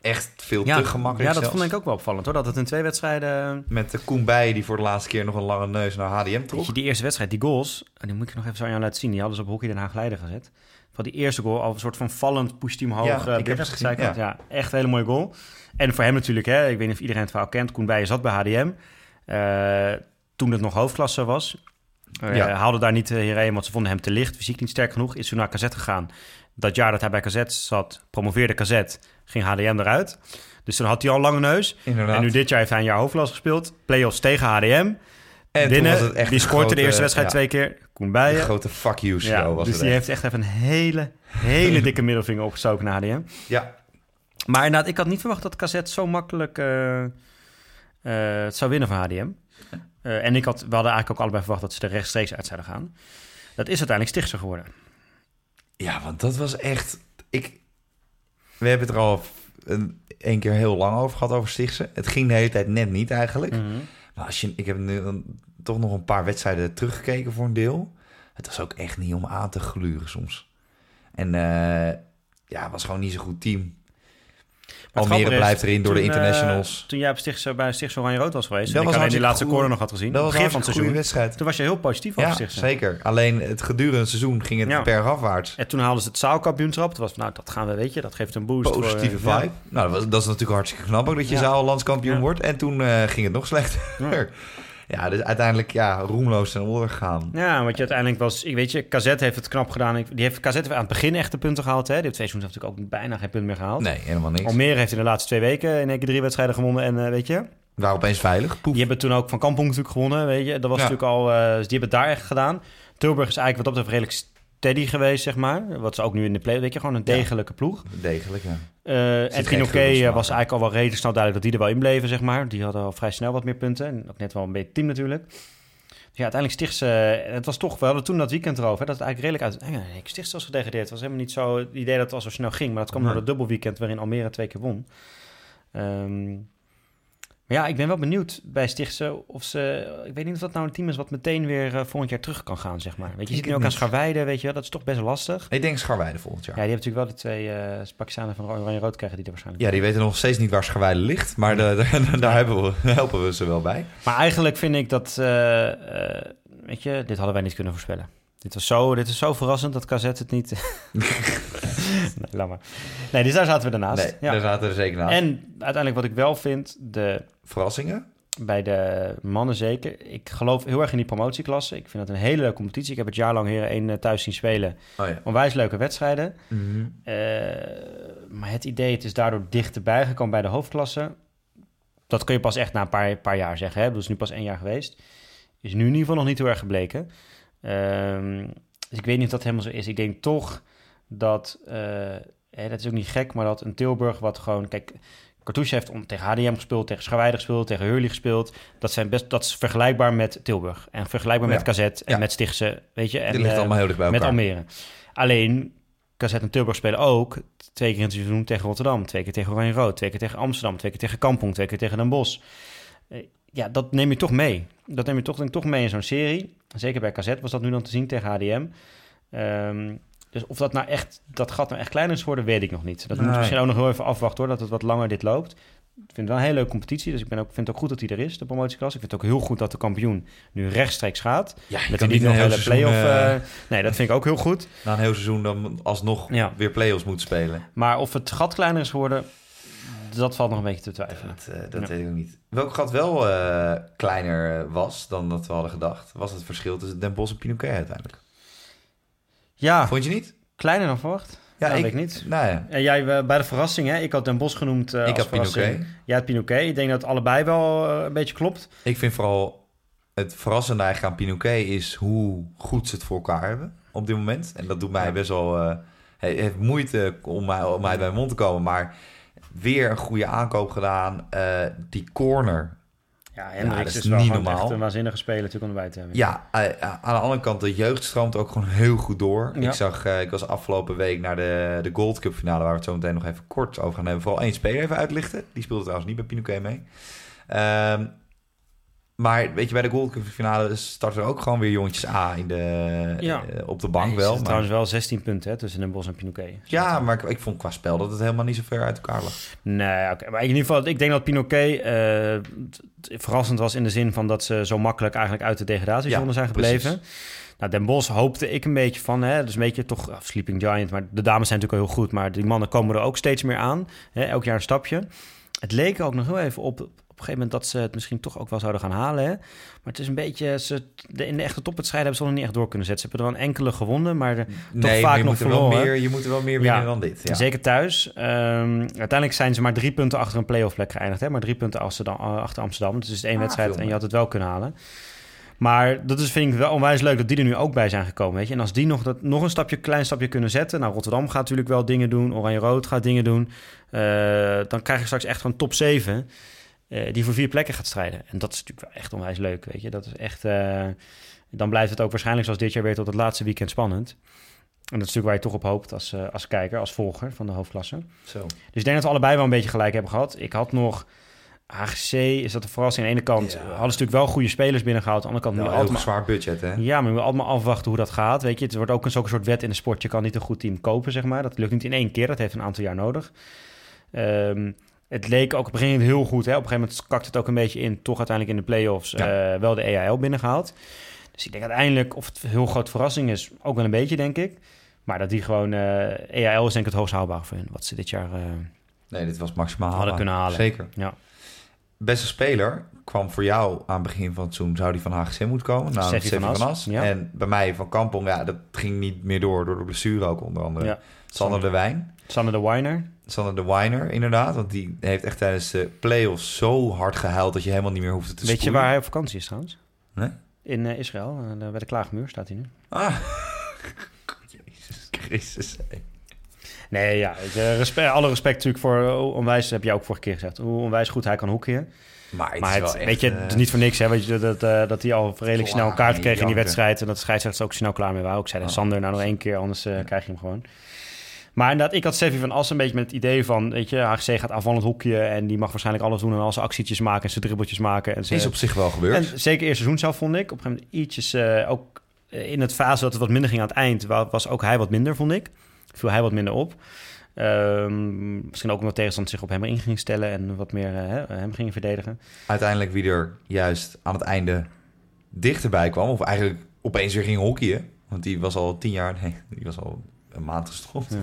Echt veel Ja, te gemakkelijk ja, dat zelfs. vond ik ook wel opvallend hoor. Dat het in twee wedstrijden... Met de Koen Bij, die voor de laatste keer nog een lange neus naar HDM Weet trok. je, die eerste wedstrijd, die goals, en die moet ik nog even zo aan jou laten zien. Die hadden ze op Hockey Den Haag Leiden gezet. Van die eerste goal, al een soort van vallend, pusht hij hem hoog. Ja, eh, ik heb binnen, het gezien, ja. echt een hele mooie goal. En voor hem natuurlijk, hè, ik weet niet of iedereen het verhaal kent. Koen Bijen zat bij HDM. eh, toen het nog hoofdklasse was. Eh, Ja. Haalde daar niet hierheen, want ze vonden hem te licht. Fysiek niet sterk genoeg. Is toen naar KZ gegaan. Dat jaar dat hij bij KZ zat, promoveerde KZ, ging HDM eruit. Dus toen had hij al een lange neus. Inderdaad. En nu dit jaar heeft hij een jaar hoofdklasse gespeeld. Play-offs tegen HDM. En toen Binnen, was het echt die scoort de eerste wedstrijd ja, twee keer. Koen Een grote fuck you show Ja, was dus het die echt. heeft echt even een hele, hele dikke *laughs* middelvinger opgestoken naar HDM. Ja, Maar inderdaad, ik had niet verwacht dat Cassette zo makkelijk eh, eh, het zou winnen van HDM. Eh, en ik had, we hadden eigenlijk ook allebei verwacht dat ze er rechtstreeks uit zouden gaan. Dat is uiteindelijk Stichtse geworden. ja, want dat was echt... Ik, we hebben het er al een, een keer heel lang over gehad, over Stichtse. Het ging de hele tijd net niet eigenlijk. Mhm. Maar als je, ik heb nu toch nog een paar wedstrijden teruggekeken voor een deel. Het was ook echt niet om aan te gluren soms. En eh, ja, het was gewoon niet zo'n goed team. Almere is, blijft erin door de eh, internationals. toen jij op Stichtse, bij Stichtse Oranje Rood was geweest, Dat was alleen die laatste corner nog had gezien, dat was begin van het een seizoen, wedstrijd. toen was je heel positief over Ja, Stichtse. zeker. Alleen het gedurende het seizoen ging het Ja. bergafwaarts. En toen haalden ze het zaalkampioenschap. Toen was nou, dat gaan we, weet je, dat geeft een boost. voor, Positieve eh, vibe. ja. Nou, dat, was, dat is natuurlijk hartstikke knap ook dat je zaal landskampioen wordt. En toen ging het nog slechter. *laughs* Ja. Dus uiteindelijk ja, roemloos ten onder gegaan. Ja, want je uiteindelijk was... Ik weet je, KZ heeft het knap gedaan. Die heeft heeft aan het begin echt de punten gehaald. Hè? Die heeft twee natuurlijk ook bijna geen punt meer gehaald. Nee, helemaal niks. Almere heeft in de laatste twee weken in één keer drie wedstrijden gewonnen. En eh, weet je, waren opeens veilig. Poef. die hebben toen ook van Kampong natuurlijk gewonnen. Weet je, dat was Ja. natuurlijk al... eh, dus die hebben het daar echt gedaan. Tilburg is eigenlijk wat dat betreft redelijk steady geweest, zeg maar. Wat ze ook nu in de play... Weet je, gewoon een degelijke ploeg. Degelijk, ja. Eh en Pinoquet eh, was eigenlijk al wel redelijk snel duidelijk dat die er wel in bleven, zeg maar. Die hadden al vrij snel wat meer punten. En ook net wel een beetje team natuurlijk. Dus ja, uiteindelijk Stichtse... eh, Het was toch... We hadden toen dat weekend erover, hè, dat het eigenlijk redelijk uit... Ja, nee, Stichtse was gedegradeerd. Het was helemaal niet zo het idee dat het al zo snel ging. Maar dat kwam door het dubbelweekend waarin Almere twee keer won. Ehm, maar ja, ik ben wel benieuwd bij Stichtse of ze... Ik weet niet of dat nou een team is wat meteen weer eh, volgend jaar terug kan gaan, zeg maar. Weet je, ziet nu ook aan. Scharweide, weet je wel. Dat is toch best lastig. Ik denk Scharweide volgend jaar. Ja, die hebben natuurlijk wel de twee eh Pakistanen van Oranje-Rood krijgen die er waarschijnlijk Ja, die weten nog steeds niet waar Scharweide ligt. Maar de- de- daar hebben we, helpen we ze wel bij. Maar eigenlijk vind ik dat, eh, weet je, dit hadden wij niet kunnen voorspellen. Dit, was zo, dit is zo verrassend dat KZ het niet... *laughs* nee, laat maar. Nee, dus daar zaten we. Nee, ja. daar zaten we er zeker naast. En uiteindelijk wat ik wel vind, de, Verrassingen? bij de mannen zeker. Ik geloof heel erg in die promotieklasse. Ik vind dat een hele leuke competitie. Ik heb het jaar lang Heren 1 thuis zien spelen. Oh ja. Onwijs leuke wedstrijden. Mhm. Eh, maar het idee, het is daardoor dichterbij gekomen bij de hoofdklasse. dat kun je pas echt na een paar, paar jaar zeggen. Hè? Dat is nu pas één jaar geweest. Is nu in ieder geval nog niet heel erg gebleken. Ehm, dus ik weet niet of dat helemaal zo is. Ik denk toch dat, eh, hè, dat is ook niet gek, maar dat een Tilburg wat gewoon... Kijk, Cartouche heeft om, tegen HDM gespeeld, tegen Scharweide gespeeld, tegen Hurley gespeeld. Dat, zijn best, dat is vergelijkbaar met Tilburg. En vergelijkbaar Ja. met KZ en Ja. met Stichtse, weet je. En, ligt eh, allemaal heel dicht bij met. Almere. Alleen, KZ en Tilburg spelen ook twee keer in het seizoen tegen Rotterdam. Twee keer tegen Oranje-Rood. Twee keer tegen Amsterdam. Twee keer tegen Kampong. Twee keer tegen Den Bosch. Ja, dat neem je toch mee. Dat neem je toch, denk toch mee in zo'n serie. Zeker bij KZ was dat nu dan te zien tegen HDM. Ehm, dus of dat nou echt, dat gat nou echt kleiner is geworden, weet ik nog niet. Dat Nee. misschien ook nog heel even afwachten hoor, dat het wat langer dit loopt. Ik vind het wel een hele leuke competitie, dus ik ben ook, vind het ook goed dat hij er is, de promotieklasse. Ik vind het ook heel goed dat de kampioen nu rechtstreeks gaat. Ja, Dat hij niet nog een hele play-off... eh, eh, nee, dat vind ik ook heel goed. *laughs* na een heel seizoen dan alsnog Ja. weer play-offs moet spelen. Maar of het gat kleiner is geworden, dat valt nog een beetje te twijfelen. Dat, eh, dat Ja. weet ik ook niet. Welk gat wel eh, kleiner eh, was dan dat we hadden gedacht, was het verschil tussen Den Bosch en Pinoquet uiteindelijk. Ja, Vond je niet? kleiner dan verwacht. Ja, weet ik niet. Nou ja, En jij bij de verrassing, hè? Ik had Den Bosch genoemd eh, ik als had verrassing. Pinoquet. Jij had Pinoquet. Ik denk dat het allebei wel een beetje klopt. Ik vind vooral het verrassende eigenlijk aan Pinoquet is hoe goed ze het voor elkaar hebben op dit moment. En dat doet mij Ja. best wel... eh, he- heeft moeite om mij, om mij bij mijn mond te komen, maar weer een goede aankoop gedaan. Eh, die corner Ja, dat Hendricks is is, wel niet normaal. echt een waanzinnige speler natuurlijk om erbij te hebben. Ja, eh, aan de andere kant, de jeugd stroomt ook gewoon heel goed door. Ja. Ik zag, eh, ik was afgelopen week naar de, de Gold Cup finale, waar we het zo meteen nog even kort over gaan hebben. Vooral één speler even uitlichten. Die speelde trouwens niet bij Pinoquet mee. Ehm, maar weet je, bij de Gold Cup finale starten er ook gewoon weer jongetjes A in de, Ja. eh, op de bank Nee, wel. Maar, trouwens wel 16 punten hè, tussen Den Bosch en Pinoquet. ja, maar ik, ik vond qua spel dat het helemaal niet zo ver uit elkaar lag. Nee, oké. Maar in ieder geval, ik denk dat Pinoquet eh, verrassend was in de zin van dat ze zo makkelijk eigenlijk uit de degradatiezone Ja, zijn gebleven. Nou, Den Bosch hoopte ik een beetje van, hè, dus een beetje toch Sleeping Giant, maar de dames zijn natuurlijk al heel goed, maar die mannen komen er ook steeds meer aan. Hè, elk jaar een stapje. Het leek ook nog heel even op, op een gegeven moment dat ze het misschien toch ook wel zouden gaan halen. Hè? Maar het is een beetje, ze, de, in de echte topwedstrijden hebben ze nog niet echt door kunnen zetten. Ze hebben er wel een enkele gewonnen, maar de, nee, vaak nog moet, er wel verloren. meer, je moet er wel meer Ja. winnen dan dit. Ja. Zeker thuis. Ehm, uiteindelijk zijn ze maar drie punten achter een playoff plek geëindigd. Hè? Maar drie punten Amsterdam, eh, achter Amsterdam. Dus het is één Ah, wedstrijd en je had het wel kunnen halen. Maar dat is, vind ik wel onwijs leuk dat die er nu ook bij zijn gekomen. Weet je? En als die nog, dat, nog een stapje, klein stapje kunnen zetten. Nou, Rotterdam gaat natuurlijk wel dingen doen. Oranje-Rood gaat dingen doen. Eh, dan krijg je straks echt gewoon top 7. Eh, die voor vier plekken gaat strijden. En dat is natuurlijk wel echt onwijs leuk. Weet je? Dat is echt. eh, dan blijft het ook waarschijnlijk zoals dit jaar weer tot het laatste weekend spannend. En dat is natuurlijk waar je toch op hoopt als, eh, als kijker, als volger van de hoofdklasse. Zo. Dus ik denk dat we allebei wel een beetje gelijk hebben gehad. Ik had nog HGC, is dat een verrassing? Aan de ene kant Ja. hadden ze natuurlijk wel goede spelers binnengehaald. Aan de andere kant Nou, altijd zwaar budget, hè? ja, maar je moet altijd maar afwachten hoe dat gaat. Weet je, het wordt ook een zo'n soort wet in de sport. Je kan niet een goed team kopen, zeg maar. Dat lukt niet in één keer. Dat heeft een aantal jaar nodig. Ehm, het leek ook op een gegeven moment heel goed. Hè? Op een gegeven moment kakt het ook een beetje in. Toch uiteindelijk in de play-offs Ja. eh, wel de EAL binnengehaald. Dus ik denk uiteindelijk, of het een heel groot verrassing is, ook wel een beetje, denk ik. Maar dat die gewoon, eh EAL is denk ik het hoogst haalbaar voor hun. Wat ze dit jaar... eh, Nee, dit was maximaal Hadden haalbaar. kunnen halen. Zeker. Ja. Beste speler kwam voor jou aan het begin van het seizoen, zou die van HGC moeten komen. Nou, Seffi van van As, As. ja. En bij mij van Kampong, ja, dat ging niet meer door, door de blessure ook onder andere. ja. Sander de Wijn. Sanne de Winer. Sander de Winer, inderdaad. Want die heeft echt tijdens de play-offs zo hard gehuild dat je helemaal niet meer hoeft te Weet je waar hij op vakantie is trouwens? Nee? In eh, Israël, eh, bij de Klaagmuur staat hij nu. Ah. *laughs* Jezus Christus. Nee, ja, respe- alle respect natuurlijk voor onwijs, heb je ook vorige keer gezegd, hoe onwijs goed hij kan hoekje. Maar het Maar is het, wel echt, weet je, eh, het is niet voor niks, hè, weet je, dat, eh, dat hij al redelijk snel een kaart kreeg in die wedstrijd en dat de scheidsrechters ook snel klaar mee waren. Ik zei, Oh. Sander, nou nog één keer, anders eh, krijg je hem gewoon. Maar inderdaad, ik had Seffi van As een beetje met het idee van, weet je, HGC gaat aanvallend hoekje en die mag waarschijnlijk alles doen en al zijn actietjes maken en zijn dribbeltjes maken. En zijn, is op zich wel gebeurd. En zeker eerste seizoen zelf vond ik. Op een gegeven moment ietsjes, eh, ook eh, in het fase dat het wat minder ging aan het eind, wa- was ook hij wat minder, vond ik. Viel hij wat minder op. Ehm, misschien ook omdat tegenstander zich op hem in ging stellen en wat meer eh, hem gingen verdedigen. Uiteindelijk wie er juist aan het einde dichterbij kwam. Of eigenlijk opeens weer ging hockeyen. Want die was al tien jaar... Nee, die was al een maand gestopt.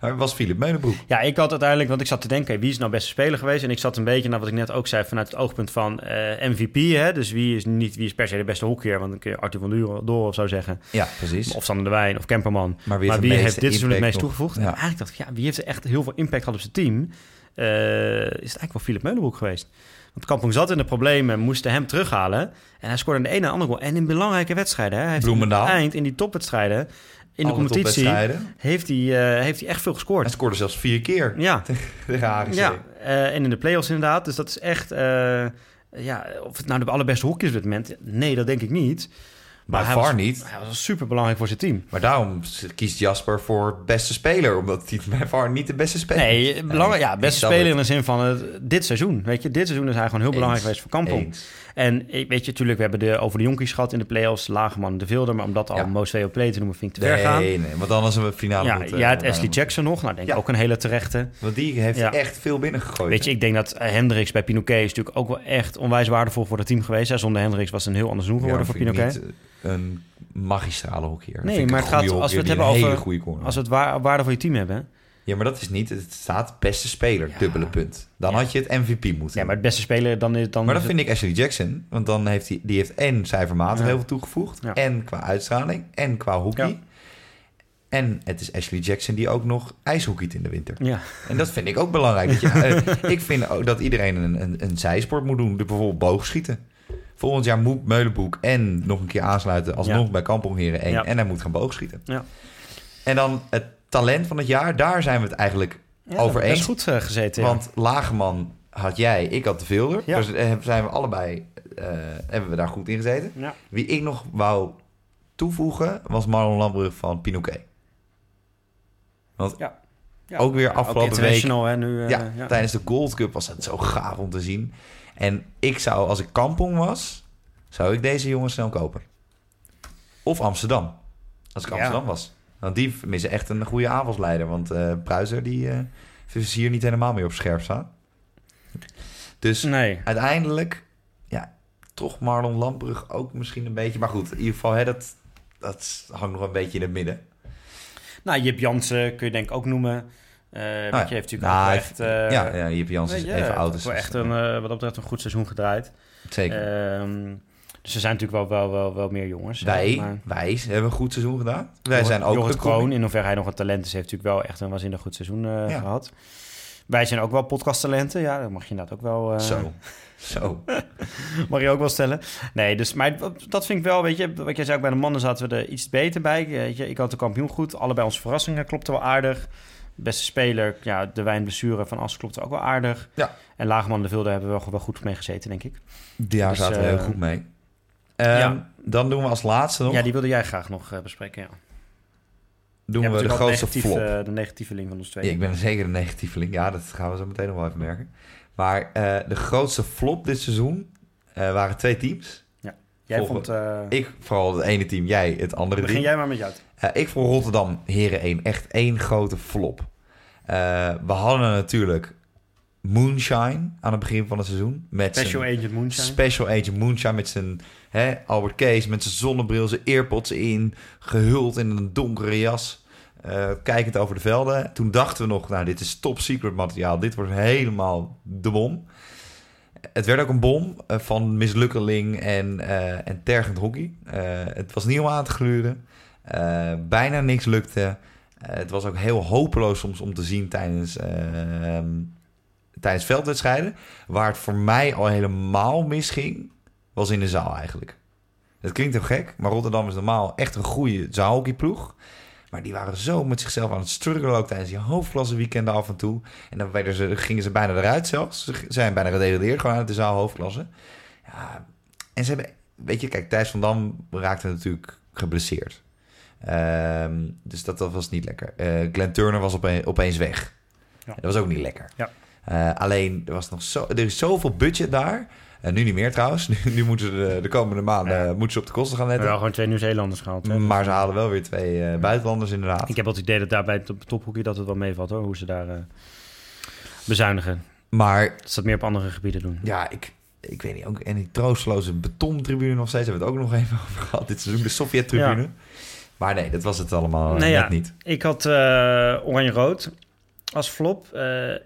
Ja. was Philip Meulensbroek. Ja, ik had uiteindelijk, want ik zat te denken, wie is nou beste speler geweest? En ik zat een beetje naar wat ik net ook zei, vanuit het oogpunt van eh, MVP. Hè? Dus wie is niet wie is per se de beste hockeyer? Want dan kun je Arthur van Duren door of zo zeggen. Ja, precies. Of Sander de Wijn of Kemperman. Maar wie, maar heeft, wie dit seizoen het meest toegevoegd? En Ja. eigenlijk dacht ik, ja, wie heeft er echt heel veel impact gehad op zijn team? eh, is het eigenlijk wel Philip Meulenbroek geweest. Want Kampong zat in de problemen, moesten hem terughalen. En hij scoorde de ene en de andere goal. En in belangrijke wedstrijden. Hè, hij heeft Bloemendaal. eind in die topwedstrijden, in de competitie, heeft hij, eh, heeft hij echt veel Hij gescoord. scoorde zelfs vier keer Ja, *laughs* tegen AGC. ja. eh, en in de play-offs inderdaad. Dus dat is echt... eh, ja, of het nou de allerbeste hoekje is op dit moment, nee, dat denk ik niet. Maar hij was, niet. Hij was super belangrijk voor zijn team. Maar daarom kiest Jasper voor beste speler. Omdat hij *laughs* bij VAR niet de beste speler is. Nee, belangrijk, ja, beste speler in de zin van het, dit seizoen. Weet je, dit seizoen is hij gewoon heel belangrijk Eens. geweest voor Kampong. Eens. En ik- weet je, natuurlijk, we hebben de, over de jonkies gehad in de play-offs, Lagerman de Vilder. Maar om dat al Ja. Most Play te noemen, vind ik te ver gaan. Nee, nee, want anders hebben we finale Ja, moeten- ja, het Ashley. Jackson nog. Nou, denk ik Ja. ook een hele terechte. Want die heeft Ja. echt veel binnengegooid. Weet je, ik denk dat eh, Hendricks bij Pinoquet is natuurlijk ook wel echt onwijs waardevol voor het team geweest. Hè. Zonder Hendricks was het een heel ander seizoen geworden voor Pinoquet. Eh, een magistrale hockeyer. Nee, maar een het gaat- als we het hebben een over-. Als we het wa- waarde voor je team hebben. Ja, maar dat is niet. Het staat beste speler, Ja. dubbele punt. Dan Ja. had je het MVP moeten Ja, maar het beste speler dan is dan. Maar het- vind ik Ashley Jackson. Want dan heeft hij, die heeft en cijfermatig Ja. heel veel toegevoegd. En qua uitstraling. En qua hockey. En het is Ashley Jackson die ook nog ijshockeyt in de winter. Ja, En dat vind ik ook belangrijk. Dat je, *laughs* eh, ik vind ook dat iedereen een, een, een zijsport moet doen. Dus bijvoorbeeld boogschieten. Volgend jaar moet Meulenboek en nog een keer aansluiten. Alsnog bij Kampong Heren 1. Ja. En hij moet gaan boogschieten. Ja. En dan het talent van het jaar. Daar zijn we het eigenlijk ja Over dat is eens. goed eh, gezeten. ja. Want Lageman had jij, ik had de Vilder. Ja. Dus eh, zijn we allebei, eh, hebben we daar goed in gezeten. Wie ik nog wou toevoegen, was Marlon Lambrug van Pinoquet. Want ook weer afgelopen week, Hè, nu, ja, tijdens de Gold Cup was het zo gaaf om te zien. En ik zou, als ik Kampong was, zou ik deze jongen snel kopen. Of Amsterdam. Als ik. Amsterdam was. Want die missen echt een goede aanvalsleider. Want eh Pruiser, die is hier niet helemaal meer op scherp staan. Dus Nee. uiteindelijk, ja, toch Marlon Lambrug ook misschien een beetje. Maar goed, in ieder geval, hè, dat, dat hangt nog een beetje in het midden. Nou, Jip Jansen kun je denk ik ook noemen. Ja. je, heeft natuurlijk Nou, ook hij echt... ja, ja, Jip Jans is je, even heeft oud. Dus wel echt een, wat dat betreft een goed seizoen gedraaid. zeker. Ehm, dus er zijn natuurlijk wel, wel, wel, wel meer jongens. wij, maar- wij hebben een goed seizoen gedaan. Wij zijn ook Jorrit Kroon, in hoeverre hij nog een talent is, heeft natuurlijk wel echt een waanzinnig goed seizoen eh, Ja. gehad. Wij zijn ook wel podcasttalenten, ja, dat mag je inderdaad ook wel... eh, Zo, *laughs* zo. *laughs* Mag je ook wel stellen. Nee, dus maar dat vind ik wel, weet je, wat jij zei ook bij de mannen zaten we er iets beter bij. Weet je, ik had de kampioen goed, allebei onze verrassingen klopte wel aardig. Beste speler, ja, de wijn blessure van As klopte ook wel aardig. Ja. En Laagman de Vilde hebben we wel, wel goed mee gezeten, denk ik. Daar Dus, zaten we heel eh, goed mee. Ehm, ja. Dan doen we als laatste nog Ja, die wilde jij graag nog eh, bespreken, ja. doen Jij we de grootste wel flop. negatief, eh, de negatieve link van ons twee. Ja, ik ben zeker een negatieveling. Ja, dat gaan we zo meteen nog wel even merken. Maar eh, de grootste flop dit seizoen eh, waren twee teams. jij volgen- vond... eh, Ik vooral het ene team, jij het andere begin team. jij maar met jou. Eh, ik vond Rotterdam Heren 1 echt één grote flop. Eh, we hadden natuurlijk Moonshine aan het begin van het seizoen. Met Special zijn Agent Moonshine. Special Agent Moonshine met zijn hè, Albert Kees met zijn zonnebril, zijn earpods in, gehuld in een donkere jas, eh, kijkend over de velden. Toen dachten we nog, nou dit is top secret materiaal, dit wordt helemaal de bom. Het werd ook een bom eh, van mislukkeling en, eh, en tergend hockey. Het was niet om aan te gluren. Bijna niks lukte. Het was ook heel hopeloos soms om te zien tijdens, eh, tijdens veldwedstrijden. Waar het voor mij al helemaal misging, was in de zaal eigenlijk. Het klinkt heel gek, maar Rotterdam is normaal echt een goede zaalhockeyploeg. Maar die waren zo met zichzelf aan het struggelen ook tijdens die hoofdklasse weekenden af en toe. En dan werden ze, gingen ze bijna eruit zelfs. Ze zijn bijna gedegradeerd gewoon uit de zaal hoofdklasse. Ja, en ze hebben, weet je, kijk, Thijs van Dam raakte natuurlijk geblesseerd. Ehm, dus dat, dat was niet lekker. Eh Glenn Turner was opeen- opeens weg. Ja. Dat was ook niet lekker. Ja. Eh, alleen, er, was nog zo, er is zoveel budget daar. En nu niet meer trouwens. *laughs* Nu, nu moeten ze de, de komende maanden Ja. moeten ze op de kosten gaan We letten. hebben wel gewoon twee Nieuw-Zeelanders gehaald. hè. Maar Dus, ze eh, halen wel weer twee eh, buitenlanders inderdaad. Ik heb het idee dat daar bij het top- tophoekje dat het wel meevalt hoor, hoe ze daar eh, bezuinigen. Maar Dat ze dat meer op andere gebieden doen. ja, ik, ik weet niet. Ook, en die troosteloze betontribune nog steeds. Hebben we het ook nog even *laughs* over gehad. Dit seizoen de Sovjet-tribune. Ja. Maar nee, dat was het allemaal eh, Nee, net ja. niet. Ik had eh, Oranje-Rood als flop.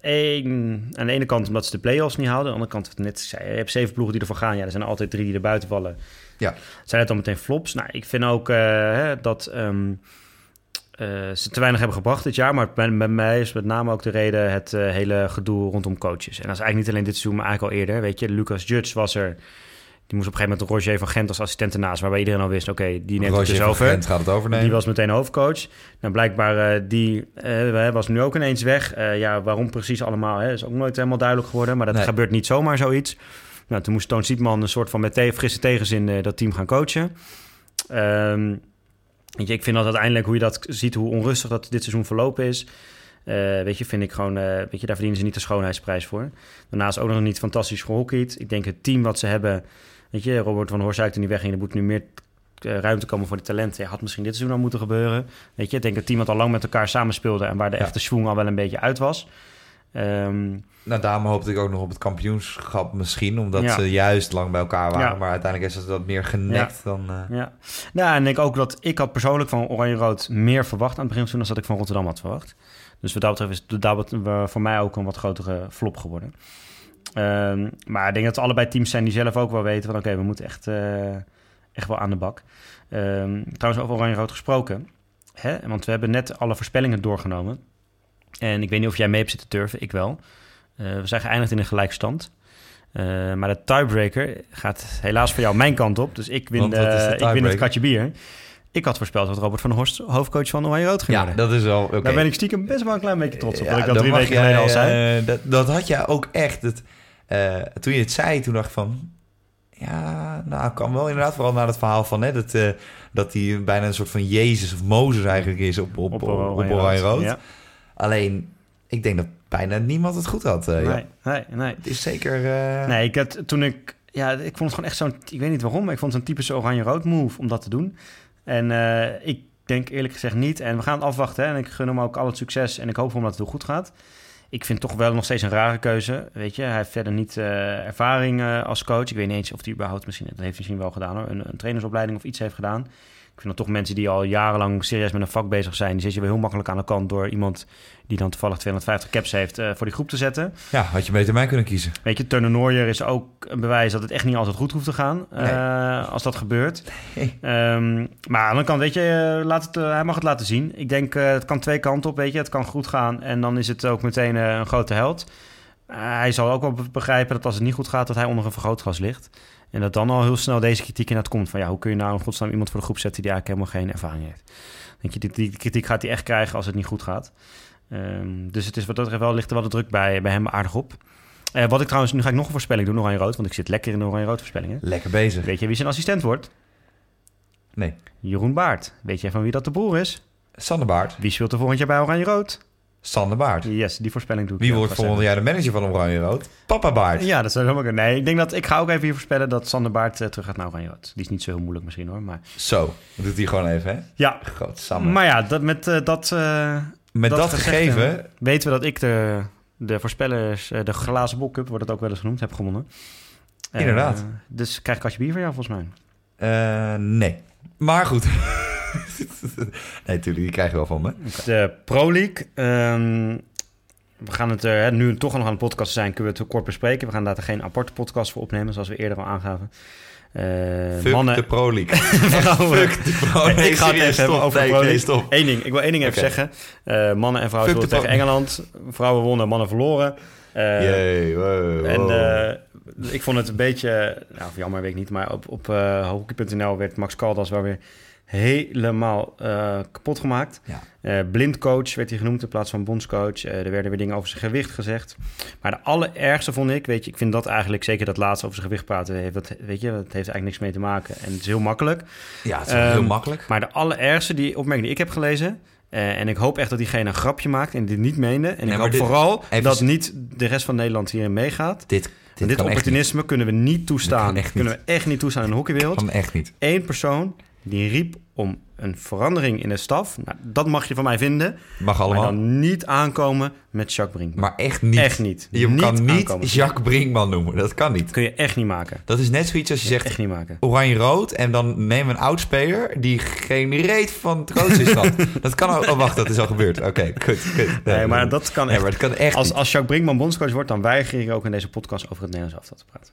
Eén aan de ene kant omdat ze de play-offs niet houden. Aan de andere kant, wat net zei, je hebt zeven ploegen die ervoor gaan. Ja, er zijn er altijd drie die er buiten vallen. Ja. Zijn het dan meteen flops? Nou, ik vind ook eh, hè, dat... ehm, ze te weinig hebben gebracht dit jaar. Maar bij, bij mij is met name ook de reden het eh, hele gedoe rondom coaches. En dat is eigenlijk niet alleen dit seizoen, maar eigenlijk al eerder. Weet je, Lucas Judge was er. Die moest op een gegeven moment Roger van Gent als assistent ernaast. Waarbij iedereen al wist, oké, die neemt Roger het dus van over. Gent gaat het overnemen. Die was meteen hoofdcoach. Nou, blijkbaar uh, die uh, was nu ook ineens weg. Uh, ja, waarom precies allemaal, hè, is ook nooit helemaal duidelijk geworden. Maar dat nee. gebeurt niet zomaar zoiets. Nou, toen moest Toon Siepman een soort van met te frisse tegenzin dat team gaan coachen. Um, weet je, ik vind dat uiteindelijk, hoe je dat ziet, hoe onrustig dat dit seizoen verlopen is... weet je, vind ik gewoon, weet je, daar verdienen ze niet de schoonheidsprijs voor. Daarnaast ook nog niet fantastisch gehockeyd. Ik denk het team wat ze hebben... Weet je, Robert van Horsuik toen die wegging, er moet nu meer uh, ruimte komen voor de talenten. Ja, had misschien dit seizoen al moeten gebeuren. Weet je, ik denk het team wat al lang met elkaar samenspeelde en waar de ja. echte schwung al wel een beetje uit was. Um, nou, daarom hoopte ik ook nog op het kampioenschap misschien, omdat ja. ze juist lang bij elkaar waren. Ja. Maar uiteindelijk is het wat meer genekt dan... Uh... Ja, nou, en ik denk ook dat ik had persoonlijk van Oranje-Rood meer verwacht aan het begin van dan dat ik van Rotterdam had verwacht. Dus wat dat betreft is dat voor mij ook een wat grotere flop geworden. Um, maar ik denk dat het allebei teams zijn die zelf ook wel weten van oké, okay, we moeten echt, uh, echt wel aan de bak. Um, trouwens, over Oranje-Rood gesproken. Hè? Want we hebben net alle voorspellingen doorgenomen. En ik weet niet of jij mee hebt zitten turven, ik wel. Uh, we zijn geëindigd in een gelijkstand. Uh, maar de tiebreaker gaat helaas voor jou mijn kant op. Dus ik win, de, ik win het katje bier. Ik had voorspeld dat Robert van Horst hoofdcoach van Oranje Rood ging Ja, dat is wel oké. Daar ben ik stiekem best wel een klein beetje trots op. Ja, dat ik dat drie weken geleden al zei. Uh, dat, dat had jij ook echt. Het, uh, toen je het zei, toen dacht ik van... Ja, nou, kan wel inderdaad. Vooral na het verhaal van... Hè, dat, uh, dat hij bijna een soort van Jezus of Mozes eigenlijk is op, op, op, op Oranje, Oranje Rood. Ja. Alleen, ik denk dat bijna niemand het goed had. nee, ja. nee, nee. Het is zeker... Nee, ik had, toen ik... Ja, ik vond het gewoon echt zo'n... Ik weet niet waarom, ik vond het een typische Oranje-Rood move om dat te doen. En ik denk eerlijk gezegd niet. En we gaan het afwachten. Hè? En ik gun hem ook al het succes. En ik hoop voor hem dat het heel goed gaat. Ik vind toch wel nog steeds een rare keuze. Weet je, hij heeft verder niet uh, ervaring uh, als coach. Ik weet niet eens of hij überhaupt misschien, dat heeft misschien wel gedaan hoor, een, een trainersopleiding of iets heeft gedaan. Ik vind dat toch mensen die al jarenlang serieus met een vak bezig zijn, die zit je wel heel makkelijk aan de kant door iemand die dan toevallig 250 caps heeft uh, voor die groep te zetten. Ja, had je beter mij kunnen kiezen. Weet je, Turner Nooier is ook een bewijs dat het echt niet altijd goed hoeft te gaan nee. uh, als dat gebeurt. Nee. Um, maar aan de andere kant, weet je, laat het, uh, hij mag het laten zien. Ik denk, het kan twee kanten op, weet je. Het kan goed gaan en dan is het ook meteen een grote held. hij zal ook wel begrijpen dat als het niet goed gaat, dat hij onder een vergrootglas ligt. En dat dan al heel snel deze kritiek inderdaad komt. Van ja, hoe kun je nou in godsnaam iemand voor de groep zetten die eigenlijk helemaal geen ervaring heeft. Denk je, die, die kritiek gaat hij echt krijgen als het niet goed gaat. Um, dus het is wat dat betreft wel, ligt er wel de druk bij, bij hem aardig op. Uh, wat ik trouwens, nu ga ik nog een voorspelling doen, Oranje Rood. Want ik zit lekker in de Oranje Rood voorspellingen. Lekker bezig. Weet je wie zijn assistent wordt? Nee. Jeroen Baart. Weet jij van wie dat de broer is? Sander Baart. Wie speelt er volgend jaar bij Oranje Rood? Sander Baart. Yes, die voorspelling doe ik. Wie wordt volgend jaar de manager van Oranje Rood? Papa Baart. Ja, dat zou helemaal kunnen. Nee, ik denk dat ik ga ook even hier voorspellen dat Sander Baart uh, terug gaat naar Oranje Rood. Die is niet zo heel moeilijk misschien hoor, maar... Zo, dat doet hij gewoon even hè? Ja. Groot Sander. Maar ja, dat, met uh, dat... Uh, met dat, dat gegeven... Weten we dat ik de, de voorspellers, de glazen bol cup, wordt het ook wel eens genoemd, heb gewonnen. Inderdaad. dus krijg ik katje bier van jou volgens mij? nee. Maar goed. Nee, natuurlijk, die krijg je wel van me. De Pro League. Um, we gaan het er nu toch nog aan de podcast zijn, kunnen we het kort bespreken. We gaan daar geen aparte podcast voor opnemen, zoals we eerder al aangaven. Uh, Fuck mannen... de Pro League. *laughs* Fuck de Pro League. Ik ga het even hebben over nee, Pro League. Eén ding, ik wil één ding even zeggen. Uh, mannen en vrouwen tegen Engeland. Vrouwen wonnen, mannen verloren. Uh, Jee, wow, wow. En ik vond het een beetje, nou jammer weet ik niet, maar op, op hockey.nl werd Max Caldas wel weer helemaal uh, kapot gemaakt. Ja. Uh, blindcoach werd hij genoemd in plaats van bondscoach. Uh, er werden weer dingen over zijn gewicht gezegd. Maar de allerergste vond ik, weet je, ik vind dat eigenlijk zeker dat laatste over zijn gewicht praten, heeft dat, weet je, dat heeft eigenlijk niks mee te maken. En het is heel makkelijk. Ja, het is um, heel makkelijk. Maar de allerergste die opmerking die ik heb gelezen, uh, en ik hoop echt dat diegene een grapje maakt en dit niet meende. En nee, ik hoop dit, vooral dat niet de rest van Nederland hierin meegaat. Dit, dit, dit opportunisme kunnen we niet toestaan. Kunnen we echt niet toestaan in de hockeywereld. Kan echt niet. Eén persoon die riep om een verandering in de staf. Nou, dat mag je van mij vinden. Mag allemaal. Maar dan niet aankomen met Jacques Brinkman. Maar echt niet. Echt niet. Je niet kan niet Jacques Brinkman noemen. Dat kan niet. kun je echt niet maken. Dat is net zoiets als je zegt echt niet maken. oranje-rood... en dan neem een oudspeler die geen reet van het rood is van. *laughs* dat kan ook... Oh, wacht, dat is al gebeurd. Oké, okay, *laughs* goed, goed. Nee, nee, maar dat kan echt. Nee, maar dat kan echt als, als Jacques Brinkman bondscoach wordt... dan weiger ik ook in deze podcast over het Nederlands elftal te praten.